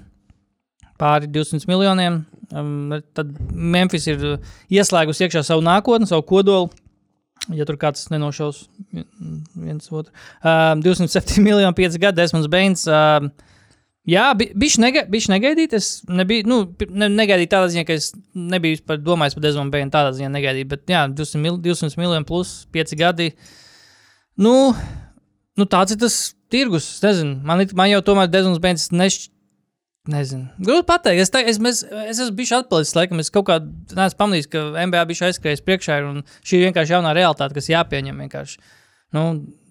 pāri 200 miljoniem. Um, tad Memphis ir uh, ieslēgusi iekšā savu nākotni, savu kodolu. Ja tur kāds nenošaus viens otru. Um, 207 miljoni, 5 gadi, Desmonds Bains. Um, Jā, bi- bišķi nega, negaidīt. Es nebiju, nu, ne, negaidīju tādā ziņā, ka es nebiju vispār domājis par Desmondu Bēnu. Tādā ziņā negaidīju. Bet, jā, 200, mil, 200 miljoni plus 5 gadi. Nu, nu, tāds ir tas tirgus. Es Nezinu, man, man jau tomēr Desmonds Bēns nešķiet. Nezinu. Grūti pateikt. Es, tā, es, mēs, es esmu bijis atpalicis, laikam, es kaut kā neesmu pamanījis, ka MBA bija aizskrējis priekšā, un šī ir vienkārši jaunā realitāte, kas jāpieņem vienkārši. Nu,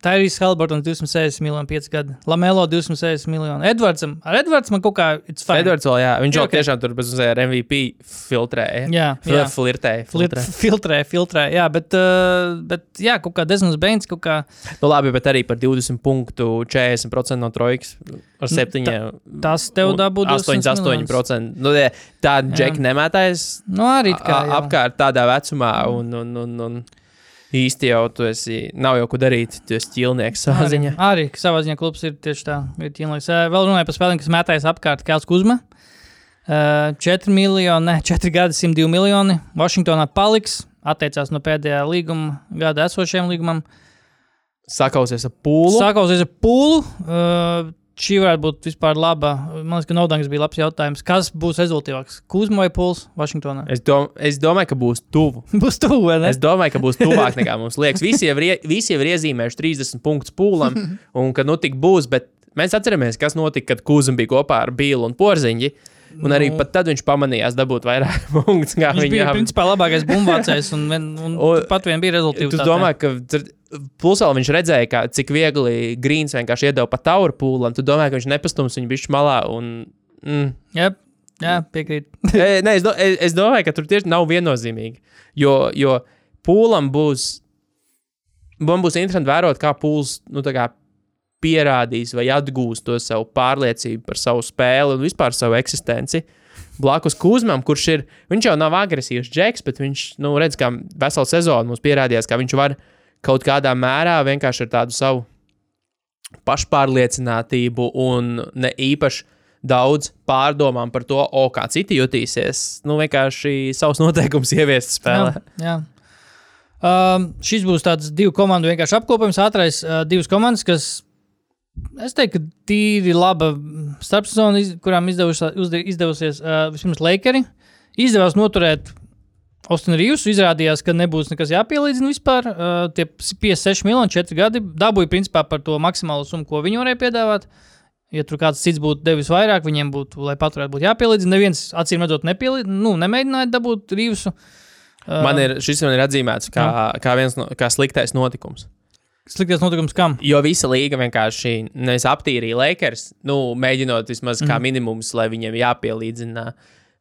tā ir Helbertons 260 miljoni, 5 gadi. Lamelo 260 miljoni. Edvardsam, ar Edvards man kaut kā it's fine. Edvards vēl, jā, viņš jau ok. tiešām tur bez mazliet ar MVP filtrēja. Jā, Fil- jā. Flirtēja. Filtrē. filtrē, filtrē, jā, bet, uh, bet jā, kaut kā Desmonds Bains, kaut kā Nu, labi, bet arī par 20 punktu 40% no trojkas ar 7. tas tev dabū 8,8%. Nu, jā, tāda džeka nemētājas Nu, arī tā kā. jā. apkārt tādā vecumā, un, un, un, un īsti jau tu esi, nav jau ko darīt, tu esi ķīlnieks savā Arī, ziņā. arī ka savā ziņā klubs ir tieši tā. Ir ķīnlīgs. Uh, vēl runāju par spēlēm, kas mētājas apkārt Kēls Kuzma. Uh, 4 miljoni, ne, 4 gadi, 102 miljoni. Vašingtonā paliks, atteicās no pēdējā līguma, gada esošajam līgumam. Sakausies ar pūlu. Sākausies ar pūlu. Šī varētu būt vispār laba. Man liekas, ka Nodanga bija labs jautājums. Kas būs rezultātīvāks? Kuzma vai Pūls Vašingtonā? Es, dom, es domāju, ka būs tuvu. (laughs) Būs tuvu, vai ne? Es domāju, ka būs tuvāk nekā mums liekas. Visi jau, ir, iezīmējuši 30 punktus pūlam, (laughs) un ka nu tik būs. Bet mēs atceramies, kas notika, kad Kūzam bija kopā ar Bīlu un Porziņģi. Un arī Nu. pat tad viņš pamanījās dabūt vairāk (laughs) punktus. kā Viņš bija viņam. principā labākais bumbvācējs un, vien- un Un- pat vien bija rezultāts. Tu domā, ka tur- plus vēl viņš redzēja, kā, cik viegli Grīns vienkārši iedeva pa tauru pūlam. Tu domā, ka viņš nepastums viņu bišķi malā. Un, mm. Jā, jā piekrīt. (laughs) Nē, es, do, es, es domāju, ka tur tieši nav viennozīmīgi. Jo, jo pūlam būs. Man būs interesanti vērot, kā pūls nu, kā pierādīs vai atgūs to savu pārliecību par savu spēli un vispār savu eksistenci. Blakus Kuzmam, kurš ir, viņš jau nav agresīvs džeks, bet viņš, nu, redz, kā veselu sezonu mums pierādījās, ka viņš var kaut kādā mērā vienkārši ar tādu savu pašpārliecinātību un ne īpaši daudz pārdomām par to, o, kā citi jutīsies. Nu, vienkārši savus noteikumus ieviest spēlē. Jā, jā. Um, šis būs tāds divu komandu vienkārši apkopojums. Ātrais uh, divas komandas, kas, es teiktu, ka tīri laba starpsezona, iz, kurām izdevusies uh, vispirms Lakeri. Izdevās noturēt Ostinu Rīvsu. Izrādījās, ka nebūs nekas jāpielīdzina vispār. Uh, tie 56 miljoni, 4 gadi dabūja principā par to maksimālo summu, ko viņi varēja piedāvāt. Ja tur kāds cits būtu devis vairāk, viņiem būtu, lai paturētu, būtu jāpielīdzina. Neviens acīm redzot, nepīlīd, nu, nemēģināja dabūt Rīvsu. Uh, Man ir, šis man ir atzīmēts kā, kā viens no kā sliktais notikums. Sliktais notikums kam? Jo visa līga vienkārši nevis aptīrīja Lakers, nu, mēģinot vismaz kā minimums, lai viņiem jāpielīdzina.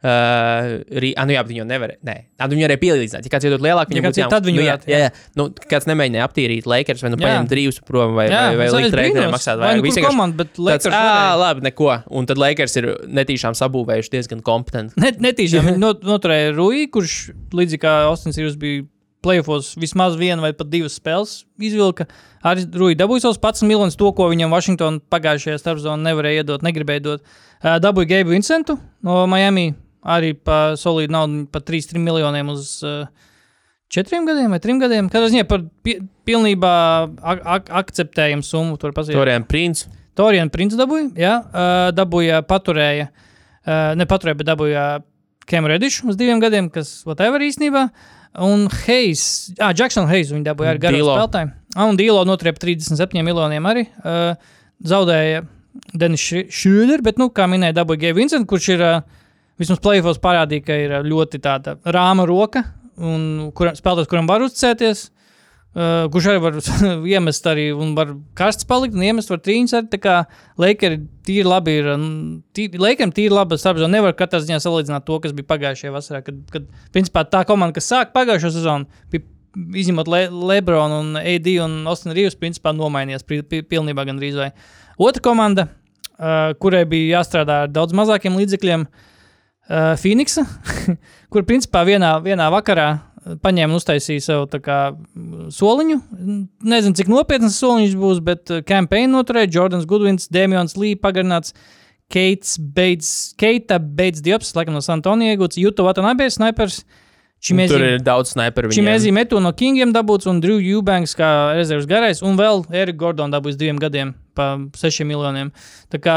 Uh, rī, ah, nu jā, jau nevarēja. Nē, ah, viņi varēja pielīdzināt. Ja kāds iedod lielāku, Ja viņam kāds būtu viņi nu, jā, jā, jā. Nu, kāds nemēģināja aptīrīt Lakers vai nu paņemt drīvus prom vai, Jā, vai, vai likt arī rēķiniem maksāt Vai nu kur Visi vienkārši komanda, bet tāds, Lakers ā, varēja." labi, neko. Un tad Lakers ir netīšām sabūvējuši diezgan kompetenti. Net, netīšām viņi (laughs) not, noturēja Rui, kurš līdzīgi kā Austins Rīvs bija plēfos vismaz vienu vai pat divas spēles izvilka. Arī Rui dabūja savus 11 miljonus, to, ko viņam Vašingtonā pagājušajā starpzonā nevarēja iedot, negribēja dot. Uh, dabūja Geibu Vincentu no Miami, arī pa solīdu naudu, pa 3-3 miljoniem uz uh, četriem gadiem vai trim gadiem. Katrā ziņā par pi pilnībā ak ak akceptējumu summu tur pasīja. Torijam Prince. Torijana princis dabūja, jā, uh, dabūja, paturēja, uh, nepaturēja, bet dabūja Kemu Redišu uz diviem gadiem, kas whatever īstenībā. Un Hayes, ah, Jackson Hayes viņa dabūja ar garu spēlētāju. Ah, un Dīlo notriep 37 miljoniem arī. Uh, zaudēja Denis Šrūder, bet, nu, kā minēja, dabūja Gēvis Vincents, kurš ir uh, vismaz plēfos parādīja, ka ir ļoti tāda rāma roka, un kuram, spēlētājs, kuram var uzticēties. Uh, kurš arī var (laughs) iemest, arī var karsts palikt, un iemest var trīņus. Arī, tā kā Lakers tīri labi ir. Lakers tīri labi starpzona. Nevar katrā ziņā salīdzināt to, kas bija pagājušajā vasarā. Kad, kad principā tā komanda, kas sāk pagājušo sezonu, bija izņemot Le Lebronu un AD un Austinu Rīvs, principā nomainījās pilnībā gandrīz vai. Otra komanda, uh, kurai bija jāstrādā ar daudz mazākiem līdzekļiem, uh, Phoenixa, (laughs) kur principā vienā, vienā vakarā paņēma un uztaisīja sev kā mm, soliņu. Nezinu, cik nopietns soliņš būs, bet kampaņu noturēja Jordans Goodwins, Dēmons Lī pagarināts. Keits beidz, Keita beidz Diops, laikam no San Antonio iegūts, Juto Watanabe snipers. Tur Čimēzi, ir daudz sniperu. Čimēzi metu no Kingiem dabūts un Drew Eubanks kā rezerves garais, un vēl Erika Gordon dabūs diviem gadiem pa sešiem miljoniem. Tā kā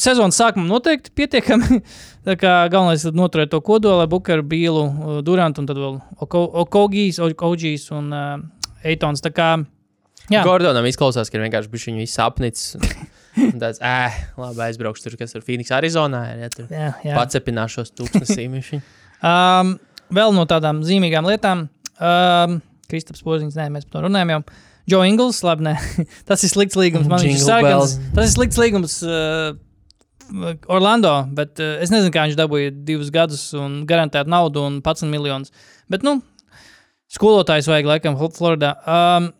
sezonas sākumā noteikti pietiekami. (laughs) Galvenais ir noturēt to kodolu, lai Bukaru, Bīlu, uh, Durantu un tad vēl Oko- Okogijs, Okogijs un uh, Eitons. Jā, Gordonam izklausās, ka ir vienkārši bijis viņa. Un Tāds, ē, labi, aizbraukšu tur, kas ir Phoenix, Arizonā. Ja, tur jā, jā. pacepināšos tūkstnesī. (laughs) Um, vēl no tādām zīmīgām lietām. Um, Kristaps Poziņš, nē, mēs par to runājam jau. Joe Ingls, labi, nē. (laughs) tas ir slikts līgums. Man viņš ir sarkans. Tas ir slikts līgums uh, Orlando, bet uh, es nezinu, kā viņš dabūja divus gadus un garantētu naudu un 11 miljonus. Bet, nu, skolotājs vajag laikam Fl- Floridā. Um,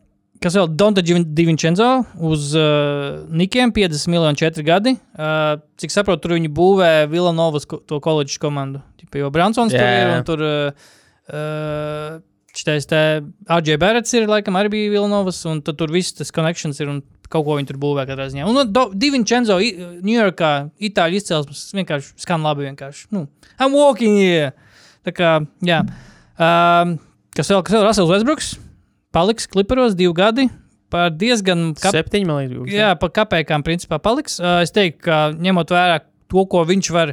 kas vēl? Donta Divincenzo uz uh, Nikiem 50 miljonu 4 gadi. Uh, cik saprotu, tur viņi būvē Villanovas ko, to koledžu komandu. Tipa, jo Bransons tur Jā. ir un tur. Uh, uh, Šitais te RJ Barretts ir, laikam, arī bija Vilnovas, un tad tur viss tas connections ir un kaut ko viņi tur būvē katrā ziņā. Un nu, do- Divincenzo Ņujorkā, Itāļu izcelsmes vienkārši skan labi vienkārši. Nu, I'm walking here! Tā kā, jā. Um, kas vēl, kas vēl, Rasels Westbrooks paliks Clipperos divi gadi par diezgan kap, Septiņi, man liekas. Jā, pa kāpējām principā paliks. Uh, es teiktu, ka ņemot vērā to, ko viņš var,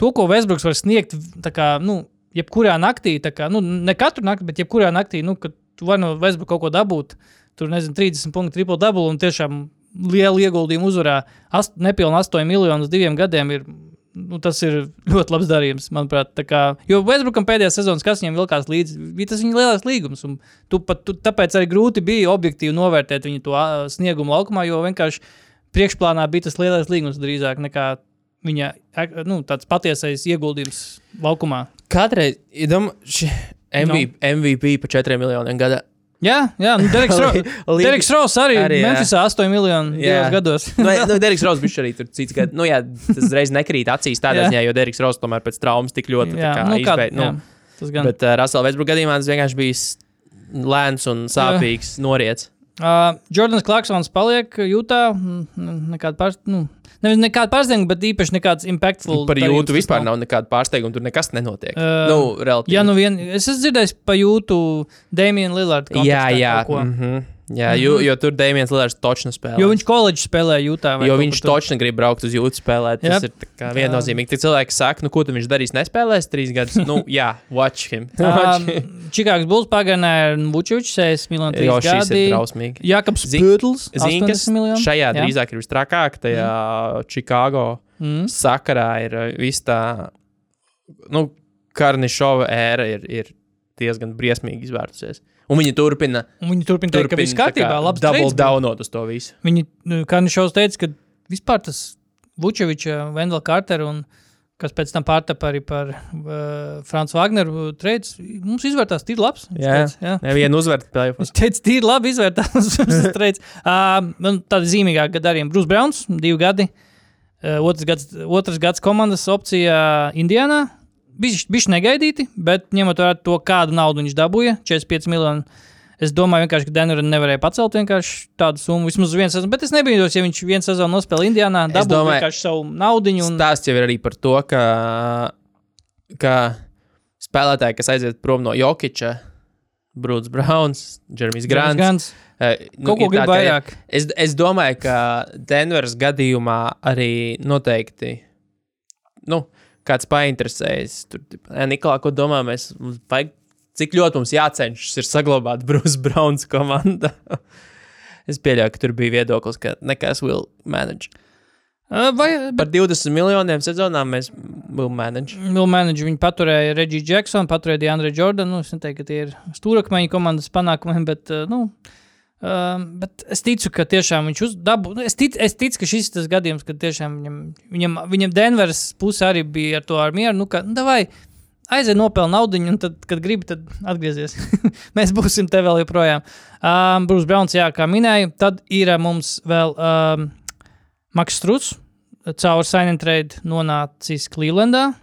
to, ko Vēsbruks var sniegt, kā, nu, jebkurā naktī, kā, nu, ne katru nakti, bet jebkurā naktī, nu, kad tu vari no Vēsbruka kaut ko dabūt, tur, nezinu, 30 punktu triple double un tiešām lielu ieguldījumu uzvarā, ast, nepilnu 8 miljonus diviem gadiem ir, nu, tas ir ļoti labs darījums, manuprāt. Kā, jo Westbrookam pēdējā sezonas, kas viņam vilkās līdzi, bija tas viņa lielais līgums. Tu pat, tu, tāpēc arī grūti bija objektīvi novērtēt viņa to sniegumu laukumā, jo vienkārši priekšplānā bija tas lielais līgums drīzāk nekā viņa nu, patiesais ieguldījums laukumā. Kādreiz, iedomā, MVP, MVP par 4 miljoniem gada. Jā, jā nu, Ro Līga- (laughs) Deriks Ross arī, arī, jā. Memphisā 8 miljonu Jā. gados. nu, (laughs) nu, Deriks Ross bija arī tur cits gads. Nu, jā, tas reiz nekrīt acīs tādā Jā. ziņā, jo Deriks Ross tomēr pēc traumas tik ļoti jā, nu, izbeidz. jā, Nu, tas gan. bet uh, Rasela Vesbruka gadījumā tas vienkārši bija lēns un sāpīgs noriets. Uh, Jordans Clarksons paliek jūtā. Nekāda pār, nu, nevis nekāda pārsteiguma, bet īpaši nekāds impactful. Par darījums jūtu vispār nav nekāda pārsteiguma, tur nekas nenotiek. Uh, nu, relatīvi. Jā, nu vien, es esmu dzirdējis par jūtu Damienu Lillardu. jā, jā. Mm -hmm. Jā jo, jo tur Dēmons Lillard točnu spēlē. Jo viņš koledžā spēlē jūtā. Jo viņš tur. točni grib braukt uz jūtas spēlēt. Tas Jep. ir viennozīmīgi. Tik cilvēki saka, nu, ko tu viņš darīs, nespēlēs trīs gadus. Nu, (laughs) jā, watch him. Um, Čikāgas Bulls pagarināja ar Vučovičs 6 miljonu Jo 3 šis ir gadi. drausmīgi. Jakobs Pūtls Zini, kas 80 miljonu. šajā Jā. drīzāk ir visstrakāk, tajā Čikāgo Mm. sakarā ir uh, viss tā, nu, Karnišova ēra ir, ir diezgan briesmīgi izvērtusies. Un viņi turpina, Un Viņi turpina teikt, ka viss kārtībā, kā labs double downot uz to visu. Viņi, nu, kā Nišovs teica, ka vispār tas Vučeviča, Vendela Cartera un kas pēc tam pārtapa arī par uh, Franču Wagneru treids, mums izvērtās tīri labs. Jā. teica, jā. Nevienu uzvaru plēfos. Viņš teica, tīri labi izvērtās. (laughs) treids. uh, tāda zīmīgāka darījuma. Brūss Browns, divi gadi. Uh, otrs, gads, otrs gads komandas opcija Indijānā. Viņš negaidīti, bet ņemot vērā to, kādu naudu viņš dabūja, 45 miljonu. Es domāju, vienkārši, ka Denver nevarēja pacelt vienkārši tādu summu. Vismaz uz vienu sezonu. Bet es nebiju, ja viņš vienu sezonu nospēlēja Indijānā, dabūja vienkārši savu naudu. Un... Stāsts jau ir arī par to, ka, ka spēlētāji, kas aiziet prom no Jokiča, Brūds Browns, Jeremijs Grants, Grants. eh, nu, Kaut ko grib vairāk. Es, es domāju, ka Denveras gadījumā arī noteikti nu, kāds painteresējas. Tur, "Ē, Nikolā, ko domā, mēs vajag, cik ļoti mums jācenšas ir saglabāt (laughs) Brūss Browns komandu. (laughs) es pieļauju, ka tur bija viedoklis, ka nekas will manage. Vai, Par 20 miljoniem sezonā mēs will manage. Viņi paturēja Regiju Džeksonu, paturēja Diandre Jordanu. Nu, es neteiktu, ka tie ir stūrakmeņi komandas panākumiem, bet, nu, uh, bet es ticu, ka tiešām viņš uzdabu. Nu, es, tic, es ticu, ka šis ir tas gadījums, kad tiešām viņam, viņam, viņam Denveras puse arī bija ar to ar mieru. Nu, ka, nu, davai, aiziet nopelnīt naudu, un tad, kad gribi, tad atgriezies. (laughs) Mēs būsim te vēl joprojām. Um, Brūss Browns, jā, kā minēju, tad ir mums vēl um, Maks Struts. Caur Sign and Trade nonācis Clevelandā.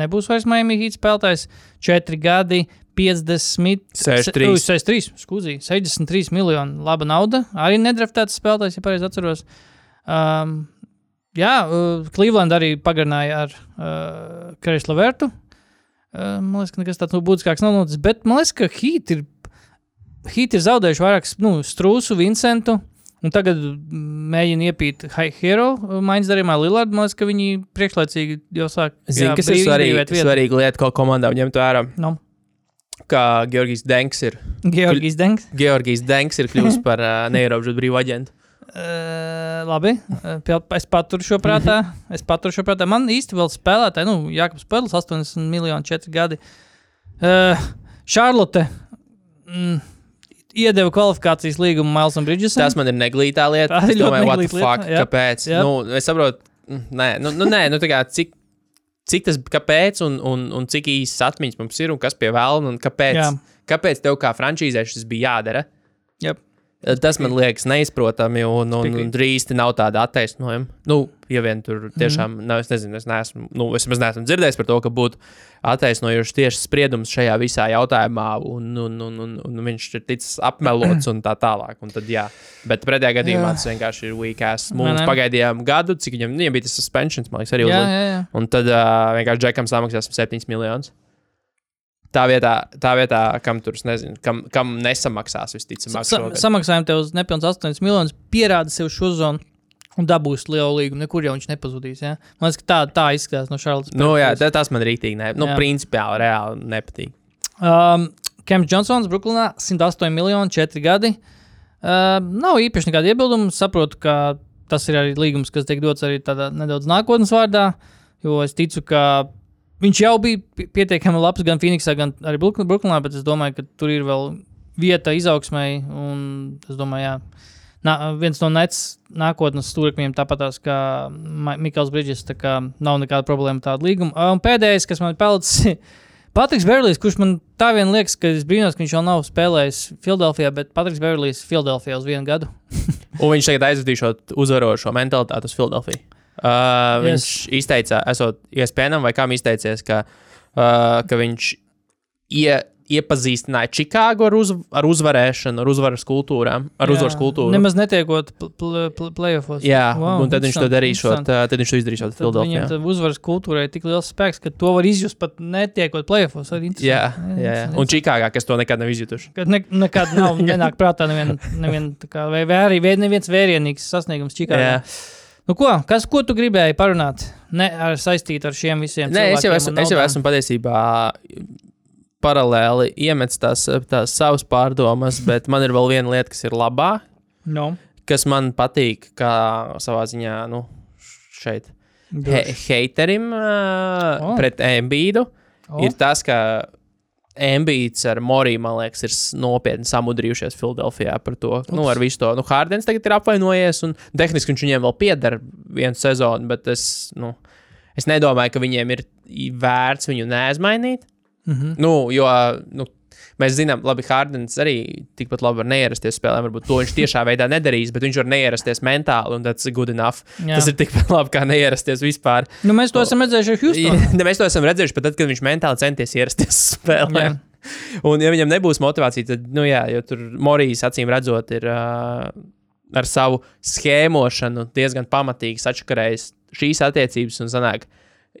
Nebūs vairs Miami Heat spēlētājs. 4 gadi, 50, 63. Ui, 63, skūzī, 63 miljoni. Laba nauda. Arī nedraftēts spēlētājs, ja pareizi atceros. Um, jā, uh, Cleveland arī pagarināja ar uh, Kreisu Lavertu. Uh, man liekas, ka nekas tāds nu, būtiskāks nav noticis. Bet man liekas, ka Heat ir, Heat ir zaudējuši vairāk nu, Strūsu, Vincentu. Un tagad mm, mēģina iepīt High Hero maiņas darījumā Lillardu. Man liekas, ka viņi priekšlaicīgi jau sāk. Zini, jā, kas ir svarīgi, svarīga lieta, ko komandām ņemt vērā. Nu, Kā Georgijs Denks ir. Georgijs Denks. Georgijs Denks ir kļuvis par uh, (laughs) neierobežotu brīvu aģentu. Uh, labi, uh, es paturu šo prātā. es paturu šo prātā. Man īsti vēl spēlētāji, nu, Jānis Pēlis, 80 miljoni, 4 gadi. Uh, Šarlote mm, iedeva kvalifikācijas līgumu Mailsam Bridgesam. Tas man ir neglītā lieta. Tā ir ļoti domāju, what the neglīta lieta, fuck, jā. kāpēc? Jā. Nu, es saprotu, mm, nē, nu, nu, nē, nu tā kā cik. Cik tas, kāpēc, un, un, un cik īsts atmiņas mums ir, un kas pie vēlna, un kāpēc, Jā. kāpēc tev kā frančīzē šis bija jādara? Yep. Tas man liekas neizprotami, un, un, un īsti nav tāda attaisnojuma. Nu, ja vien tur tiešām, mm. nav, es nezinu, es neesmu, nu, es maz neesmu dzirdējis par to, ka būtu attaisnojuši tieši spriedums šajā visā jautājumā, un, un, un, un, un viņš ir ticis apmelots un tā tālāk. Un tad, jā. Bet pretējā gadījumā Jā. tas vienkārši ir. Vai Mums ne? pagaidījām gadu, cik viņam, viņam bija tas suspensions, man liekas, arī Jā, jā, jā. Un tad uh, vienkārši Džekam samaksāsim 7 miljonus. Tā vietā, tā vietā, kam tur, nezinu, kam, kam nesamaksās visticamāk. Sa samaksājumi tev uz nepilnus 8 miljonus, pierāda sev šo zonu un dabūs lielu līgumu. Nekur jau viņš nepazudīs. Ja? Man liekas, ka tā, tā izskatās no Šarlotas. Nu, jā, tā, tas man rītīgi ne, nu, Jā. principiāli reāli nepatīk. Um, Kems Džonsons, Brooklynā 108 miljoni, 4 gadi. Uh, nav īpaši nekāda iebilduma. Saprotu, ka tas ir arī līgums, kas tiek dots arī tādā nedaudz nākotnes vārdā. Jo es ticu, ka viņš jau bija pi- pietiekami labs gan Phoenixā, gan arī Brooklyn- Brooklynā, bet es domāju, ka tur ir vēl vieta izaugsmai. Un es domāju, jā. Nā, viens no nets nākotnes stūrakmeņiem, tāpat kā Mikls Brīdžers, tā kā nav nekāda problēma līgumu. Ā, Un pēdējais, kas man ir palicis, (laughs) Patriks Berlīs, kurš man tā vien liekas, ka es brīnos, ka viņš vēl nav spēlējis Filadelfijā, bet Patriks Berlīs Filadelfijā uz vienu gadu. (laughs) Un viņš tagad aizvedīs šo uzvarošo mentalitāti uz Filadelfiju. Uh, Yes. Viņš izteica, esot iespējams, vai kam izteicies, ka, uh, ka viņš ie, iepazīstināja Čikāgu ar, uz, ar uzvarēšanu, ar uzvaras kultūrām, ar Jā, uzvaras kultūru. Nemaz netiekot pl pl pl playoffs. Jā, wow, un tad viņš to darīšot, uh, tad viņš to izdarīšot Viņam Filadelfijā. tā uzvaras kultūrai ir tik liels spēks, ka to var izjust pat netiekot playoffs. Jā, jā, jā. Un Čikāgā, kas to nekad nav izjutuši. Kad ne, nekad nav (laughs) nenāk prātā nevien, nevien, tā kā, vai, vai arī vien- neviens vērienīgs sasniegums Čikāgā. Jā. Nu, ko, kas, ko tu gribēji parunāt? Ne ar saistīt ar šiem visiem. Nē, es jau esmu, es jau esmu patiesībā paralēli iemetis tās, tās savas pārdomas, (laughs) bet man ir vēl viena lieta, kas ir labā, No. kas man patīk, kā savā ziņā, nu, šeit he, heiterim uh, oh. pret Embīdu. Oh. Ir tas, ka Embīds ar Moriju, man liekas, ir nopietni samudrījušies Filadelfijā par to. Ups. Nu, ar visu to. Nu, Hārdens tagad ir apvainojies, un tehniski viņš viņiem vēl pieder vienu sezonu, bet es, nu, es nedomāju, ka viņiem ir vērts viņu neaizmainīt. Mm -hmm. Nu, jo nu, mēs zinām, labi, Hārdens arī tikpat labi var neierasties spēlē. Varbūt to viņš tiešā veidā nedarīs, bet viņš var neierasties mentāli, un tas ir good enough. Jā. Tas ir tikpat labi, kā neierasties vispār. Nu, mēs to esam redzējuši. Ne, (laughs) mēs to esam redzējuši pat tad, kad viņš mentāli centies ierasties (laughs) spēlē. Jā. Un, ja viņam nebūs motivācija, tad, nu, jā, jo tur Morijas acīm redzot, ir uh, ar savu schēmošanu diezgan pamatīgi sačakarējis šīs attiecības. Un, sanāk,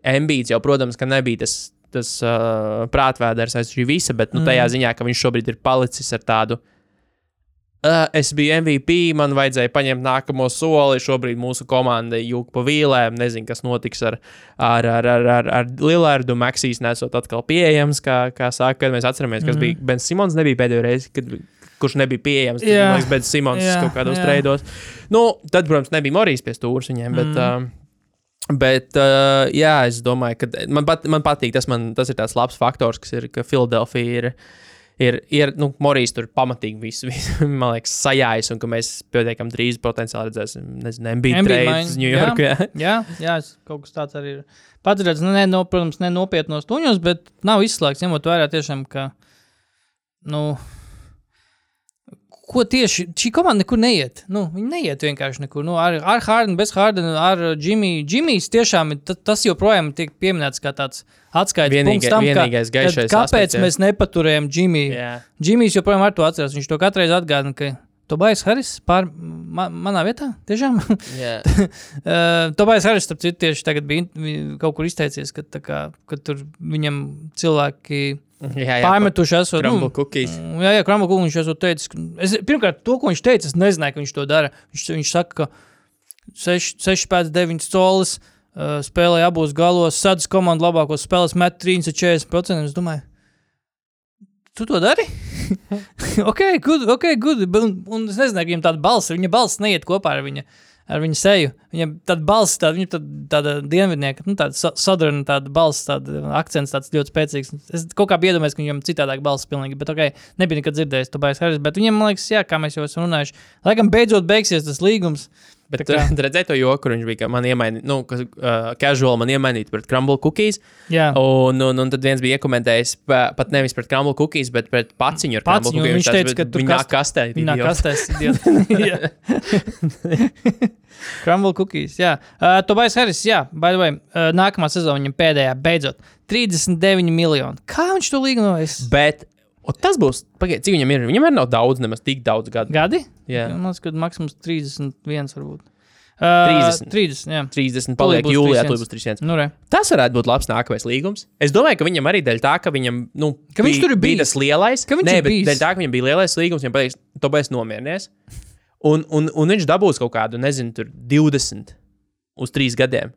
Embīds jau, protams, ka nebija tas, tas uh, prātvēders aiz šī visa, bet nu, tajā Mm. ziņā, ka viņš šobrīd ir palicis ar tādu. Uh, es biju MVP, man vajadzēja paņemt nākamo soli. Šobrīd mūsu komanda jūg pa vīlēm. Nezinu, kas notiks ar, ar, ar, ar, ar, ar Lillardu. Maksīs nesot atkal pieejams, kā, kā saka, kad mēs atceramies, kas mm. bija. Bens Simons nebija pēdējo reizi, kad, kurš nebija pieejams. Tad, Jā. man liekas, Bens Simons Jā, kaut kādos jā. treidos. Nu, tad, protams, nebija Morijas pie stūra viņiem. Bet, Mm. uh, Bet, uh, jā, es domāju, ka man, pat, man patīk, tas, man, tas ir tāds labs faktors, kas ir, ka Filadelfija ir, ir, ir nu, Morijas tur pamatīgi visu, visu (laughs) man liekas, sajājis, un ka mēs pietiekami drīz potenciāli redzēsim, nezinu, MBA New York. Jā. Jā, jā kaut kas tāds arī ir. Pats redzu, nu, ne, no, protams, ne nopietnos tuņos, bet nav izslēgts, ņemot vērā tiešām, ka, nu, ko tieši šī komanda nekur neiet. Nu, viņi neiet vienkārši nekur. Nu, ar ar Hārdenu, bez Hārdena, ar Džimiju. Džimijs tiešām tas joprojām tiek pieminēts kā tāds atskaites Vienīga- punkts tam, ka, vienīgais kad gaišais kāpēc aspekts, mēs nepaturējam Džimiju. Jā. Džimijs joprojām ar to atceras. Viņš to katru reizi atgādina, ka Tobais Haris pār ma manā vietā. Tiešām. Jā. (laughs) Uh, Tobais Haris, starp citu, tieši tagad bija kaut kur izteicies, ka, kā, ka tur viņam cilvēki Jā, jā, pārmetuši esot. Crumble cookies. Jā, jā, Krumble kungs viņš esot teicis. Es, pirmkārt, to, ko viņš teica, es nezināju, ka viņš to dara. Viņš, viņš saka, ka 6 pēc 9 solis uh, spēlēja abos galos, sadz komandu labākos spēles, met 340%. Es domāju, tu to dari? (laughs) ok, good, ok, good. Un, un es nezināju, ka viņam tāda balss, viņa balss neiet kopā ar viņa. Ar viņu seju. Viņam tāda balss, tāda, viņa tāda, tāda dienvidnieka, nu, tāda sa- southern, tāda balss, tāda akcents tāds ļoti spēcīgs. Es kaut kā iedomājos, ka viņam citādāk balss pilnīgi, bet ok, nebija nekad dzirdējis to baigās Haris, bet viņam, man liekas, jā, kā mēs jau esam runājuši, laikam beidzot beigsies tas līgums. Bet kā- tur redzēja to joku, viņš bija, ka man iemainīja, nu, ka uh, casual man iemainīja pret crumble cookies. Jā, Un, un, un tad viens bija iekomentējis pa- pat nevis pret crumble cookies, bet pret paciņu ar crumble Paciņu, cookies. viņš teica, ka tu viņa kast- kastē. Idiots. kastēs. (laughs) (laughs) Crumble cookies. Jā, uh, Tobais Haris, jā, by the way, uh, nākamā sezona viņam pēdējā beidzot 39 miljoni. Kā viņš to līgumojas? Bet o, tas būs, pagaid, cik viņam ir? Viņam arī nav daudz, nemaz tik daudz gadu. Gadi? Jā. Man liekas, ka maksimums 31 varbūt. Uh, 30. 30, jā. 30 paliek jūlijā, 31. tur būs 300. Nu, re. Tas varētu būt labs nākamais līgums. Es domāju, ka viņam arī dēļ tā, ka viņam, nu, Ka viņš tur bija tas lielais. Ka viņš Nē, bet dēļ tā, ka viņam bija lielais līgums, viņam pateiks, to pēc nomierinies. Un, un, un viņš dabūs kaut kādu, nezinu, tur 20 uz 3 gadiem.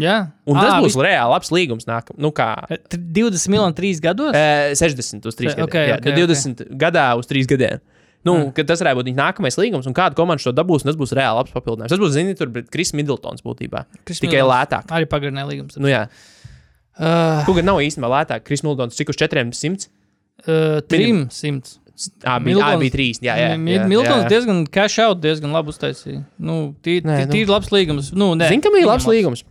Jā, Un tas Ā, būs vis- reāli labs līgums. Nāk, nu, kā Tr- 20 miljoni trīs gados. e, 60 uz 3 Ok, gadiem. Jā, ok, tad 20 gadā uz 3 gadiem. Nu, mm. tas varētu būt viņa nākamais līgums, un kāda komanda to dabūs, tas būs reāli labs papildinājums. Tas būs, zini, tur Kris Middletons būtībā. Chris Tikai Middletons lētāk. Arī pagarināja līgums. Nu, jā, Uh, Kuga nav īstenībā lētāk. Kris Middletons cik uz 400? uh, trim simts. Jā, bija, bija 3. Jā, jā, jā, jā, Miltons jā. diezgan cash out, diezgan labi uztaisīja. Nu, tī- Nē, tī- nu. Tīri labs līgums. Nu, nē, Zini, kam ir viņam labs līgums?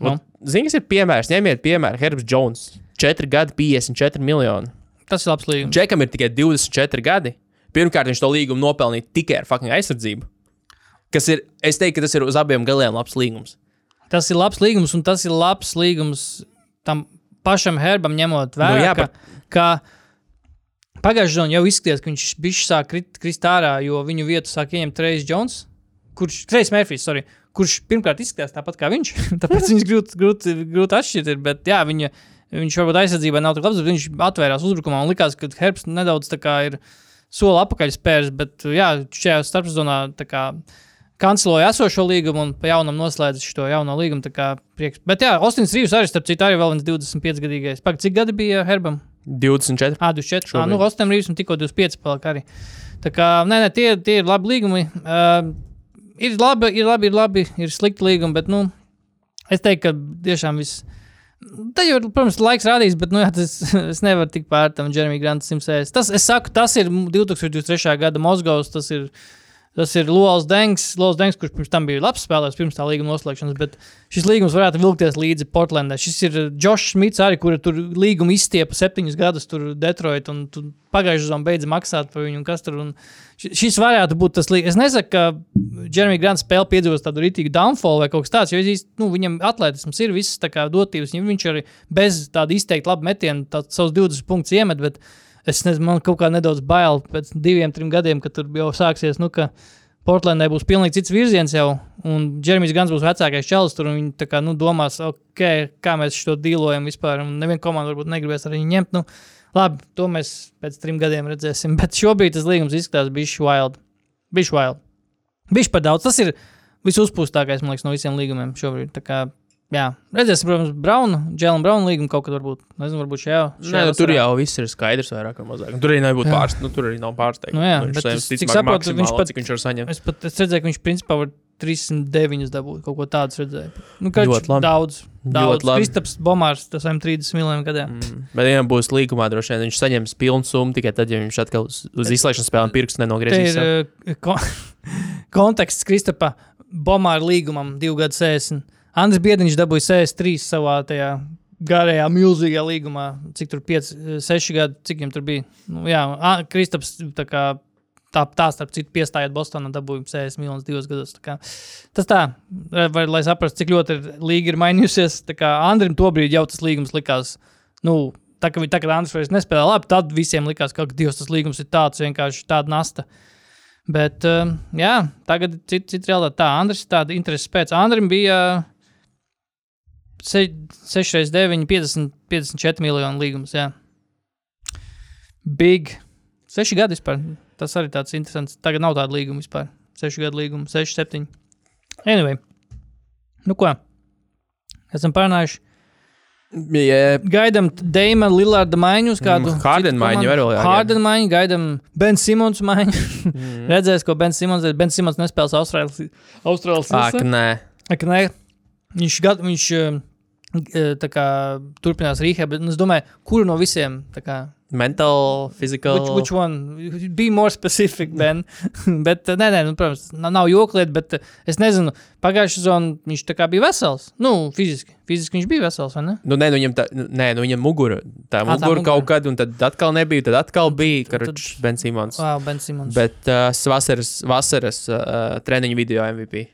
Nu. Zini, kas ir piemērs? Ņemiet piemēru Herbs Jones. 4 gadi, 54 miljoni. Tas ir labs līgums. Džekam ir tikai 24 gadi. Pirmkārt, viņš to līgumu nopelnīja tikai ar fucking aizsardzību. Kas ir, es teiktu, ka tas ir uz abiem galiem labs līgums. Tas ir labs līgums, un tas ir labs līgums tam pašam Herbam, ņemot vērā, Nu jā, ka, ka pagājušajā zonā jau izskatījās, ka viņš sāk krit, krist ārā, jo viņu vietu sāk ieņemt Trejs Jones, kurš, Trejs Mērfijs, sorry, kurš pirmkārt izskatījās tāpat kā viņš. (laughs) Tāpēc viņš grūti, grūti, grūti atšķirt, ir, bet jā, viņa, viņš varbūt aizsardzībā nav tik labs, bet viņš atvērās uzbrukumā un likās, ka Herbs nedaudz ir soli apakaļ spērs, bet jā, šajā kā kanceloja esošo līgumu un pa jaunam noslēdz šo jauno līgumu. Prieks. Bet jā, Ostins Rīvs arī, starp citu, arī vēl viens 25 gadīgais. Pagaid, cik gadi bija Herbam? 24. Ah, 24. Ah, Šobrīd. nu, Ostins Rīvs un tikko 25 palika arī. Tā kā, nē, nē, tie, tie ir labi līgumi. Uh, ir labi, ir labi, ir labi, ir slikti līgumi, bet, nu, es teiktu, ka tiešām viss. Tā jau, protams, laiks rādīs, bet nu, jā, tas, es nevaru tik pār tam Jeremija Granta 160. Tas, es saku, tas ir 2023. gada Mozgovs, tas ir, tas ir Lols Dengs, Lols Dengs, kurš pirms tam bija labs spēlētājs, pirms tā līguma noslēgšanas, bet šis līgums varētu vilkties līdzi Portlandai. Šis ir Džošs Smits arī, kura tur līgumu izstiepa septiņus gadus tur Detroit, un tu pagājušajā zonā beidza maksāt par viņu, un kas tur. Un ši- šis varētu būt tas līgums. Es nesaku, ka Jeremija Grants spēle piedzīvos tādu rītīgu downfall vai kaut kas tāds, jo viņš, nu, viņam atletisms ir viss tā kā dotības. Viņš arī bez tāda izteikti laba metiena, savus 20 punktus iemet, bet es nezinu, man kaut kā nedaudz bail pēc diviem, trim gadiem, kad tur jau sāksies, nu, ka Portlandē būs pilnīgi cits virziens jau, un Jeremijs Gans būs vecākais čalis tur, viņi kā, nu, domās, ok, kā mēs šo dīlojam vispār, neviena komanda varbūt negribēs arī viņu ņemt, nu, labi, to mēs pēc trim gadiem redzēsim, (laughs) bet šobrīd tas līgums izskatās bišķi wild, bišķi wild, bišķi par daudz, tas ir visuzpūstākais, man liekas, no visiem līgumiem šobrīd, tā kā, jā, redzēsim, protams, Braunu, Džēlinu Braunu līgumu kaut kad varbūt, nezinu, varbūt šajā, šajā Nē, nu, tur jau viss ir skaidrs, vairāk vai mazāk. Tur arī nebūtu pārsteigts. Nu, tur arī nav pārsteigts. Nu jā, viņš bet saņems, es- cik saprotu, viņš pat- cik viņš var saņemt. Es pat es redzēju, ka viņš principā var 309 dabūt kaut ko tādu. Redzēju. Nu, kā Ļoti labi. daudz, daudz. Kristaps Bomārs, tas viņam 30 miljoniem gadā. Mm. Bet, ja būs līgumā, droši vien viņš saņems pilnu summu tikai tad, ja viņš atkal uz, uz izslēgšanas spēlēm pirkstu nenogriezīs. ir uh, ko, (laughs) konteksts Kristapa Bomāra līgumam 2 gadu 60. Andris Biedriņš dabūja CS3 savā tajā garajā, milzīgā līgumā, cik tur bija 6 gadi, cik viņam tur bija. Nu, jā, Kristaps tā kā tā, tā starp citu piestājot Bostonā, dabūjām 60 miljonus divos gados. Tā kā, tas tā, var, lai saprastu, cik ļoti ir, līga ir mainījusies. Andrim tobrīd jau tas līgums likās. Nu, Tā kā, tā, kad Andris vairs nespēlēja labi, tad visiem likās, ka Dievs tas līgums ir tāds vienkārši tāda nasta. Bet, uh, jā, tagad ir cita, cita realitāte. Tā, Andris ir tāda interesa pēc. Andrim bija uh, 6,9, 50, 54 miljonu līgums. Jā. Big. Seši gadi vispār. Tas arī tāds interesants. Tagad nav tāda līguma vispār. Seši gadu līguma, 6, 7. Anyway, nu ko? Esam pārnājuši. Yeah. Gaidām Deima Lillarda maiņu, mm, kādu Hārdena maiņu vēl jā. Hārdena maiņu, gaidām Ben Simons maiņu. mm. (laughs) Redzēs, ko Ben Simons, ben Simons nespēlēs Austrālijas. Austrālijas. Ak, nē. Ak, nē. Viņš, gad, viņš uh, kā, turpinās rīhab, bet es domāju, kuru no visiem kā, Mental, physical. Which, which one? Be more specific, Ben. (laughs) bet, nē, nē, nu, protams, nav, nav jokliet, bet es nezinu, pagājušā sezonā viņš tā kā bija vesels. Nu, fiziski. Fiziski viņš bija vesels, vai ne? Nu, nē, nu viņam, tā, nu, nē, nu viņam mugura. Tā Ā, tā mugura mugura. kaut kad, un tad atkal nebija, tad atkal bija Karučs Ben Simons. Wow, Ben Simons. Bet uh, vasaras, vasaras uh, treniņu video MVP.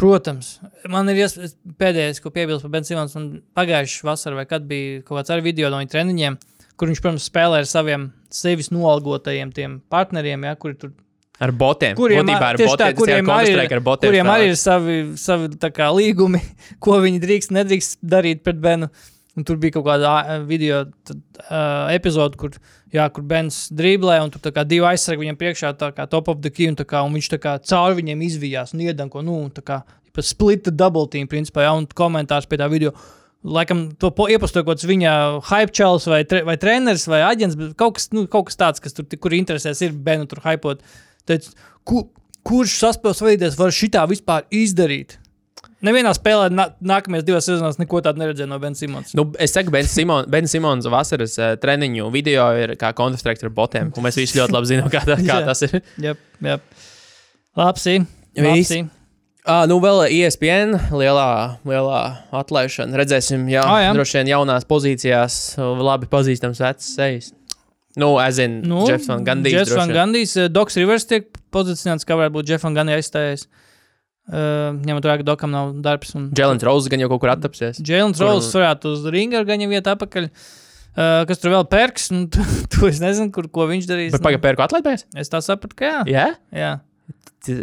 Protams, man ir ies- pēdējais, ko piebilst par Ben Simons. un Pagājušā vasarā, vai kad bija kaut kāds arī video no viņa treniņiem, kur viņš, protams, spēlē ar saviem sevis noalgotajiem tiem partneriem, ja, kuri tur Ar botiem. Kuriem, ar, ar botiem. tā, kuriem, arī, ar botiem kuriem arī ir savi, savi kā, līgumi, (laughs) ko viņi drīkst, nedrīkst darīt pret Benu. Un tur bija kaut kāda video tad, uh, epizode, kur, jā, kur Bens driblē, un tur kā divi aizsargi viņam priekšā, tā kā top of the key, un, kā, un viņš kā cauri viņiem izvijās un iedanko, nu, tā kā pa split double team, principā, jā, un komentārs pie tā video. laikam, to iepazīstot kaut kāds viņa hype čels vai, tre, vai treneris vai aģents, bet kaut kas, nu, kaut kas tāds, kas tur, kur interesēs, ir Benu tur hypot. Teic, ku, kurš saspēles veidēs var šitā vispār izdarīt? Nevienā spēlē nā, nākamajās divās sezonās neko tādu neredzēju no Bensīmons. Nu, es saku, Ben, Simon, ben Simons vasaras uh, treniņu video ir kā Counter-Strike ar botiem. Un mēs visi ļoti labi zinām, kā, tā, kā tas ir. Jā, jā. Lapsī. Viss. Lapsī. Uh, nu, vēl ESPN lielā, lielā atlaišana. Redzēsim, jā, Ā, jā. droši vien jaunās pozīcijās, labi pazīstams vecs sejas. Nu, es zinu, Nu, Jeffs Van Gandijs. Jeffs Van. Gandijs, eh, Doks Rivers tiek pozicionēts, kā varētu būt Jeffs Van Gandijs aizstājies. Uh, ņemot vērā, ka Dokam nav darbs. Un... Jēlens Rose gan jau kaut kur attapsies. Jēlins Rose varētu uz ringa ar gaņa vietu apakaļ. Uh, kas tur vēl perks? Nu, (laughs) tu, tu es nezinu, kur, ko viņš darīs. Bet pagaidi, pērku atlaidēs? Nu, es tā sapratu, ka jā. Jā? Jā.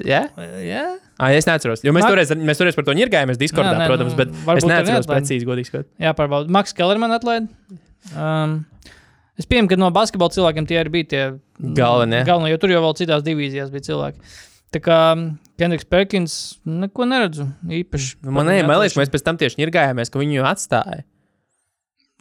Jā? Uh, jā. Ah, es neatceros. Jo mēs Ma- toreiz, mēs toreiz par to ņirgājāmies Discordā, Jā, nē, protams, nu, bet es neatceros precīzi, godīgi sakot. Jāpārbauda. Maks Kellerman atlaid. Um, es pieņemu, ka no basketbola cilvēkiem tie arī bija tie Galvenie. Galvenie, jo tur jau vēl citās divīzijās bija cilvēki. Tā kā Kendriks Perkins neko neredzu īpaši. Nu, Man, ne, man liekas, mēs pēc tam tieši ņirgājāmies, ka viņu atstāja.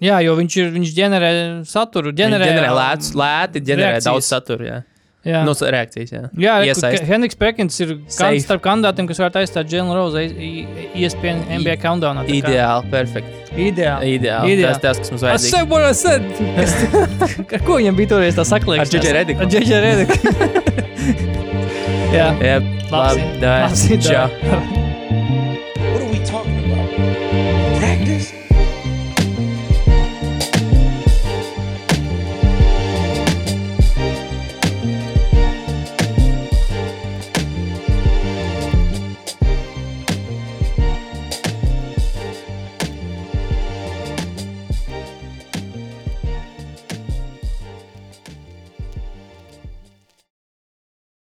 Jā, jo viņš, ir, viņš ģenerē saturu. Ģenerē, ģenerē lētus, lēti, ģenerē reakcijas. daudz satura. Jā, Jā, no reakcijas. Jā, jā iesaist. Henriks Perkins ir kāds starp kandidātiem, kas varētu aizstāt Jēlinu Rozu ESPN NBA countdownā. Ideāli, perfekti. Ideāli. Ideāli. Ideāli. Tas tas, kas mums said what I said. Kas- Ar ko viņam bija toreiz tā saklīgs? Ar JJ Rediku. Ar JJ Rediku. (laughs) jā. Jā, Labs. labi. Dai. Labs. Čau.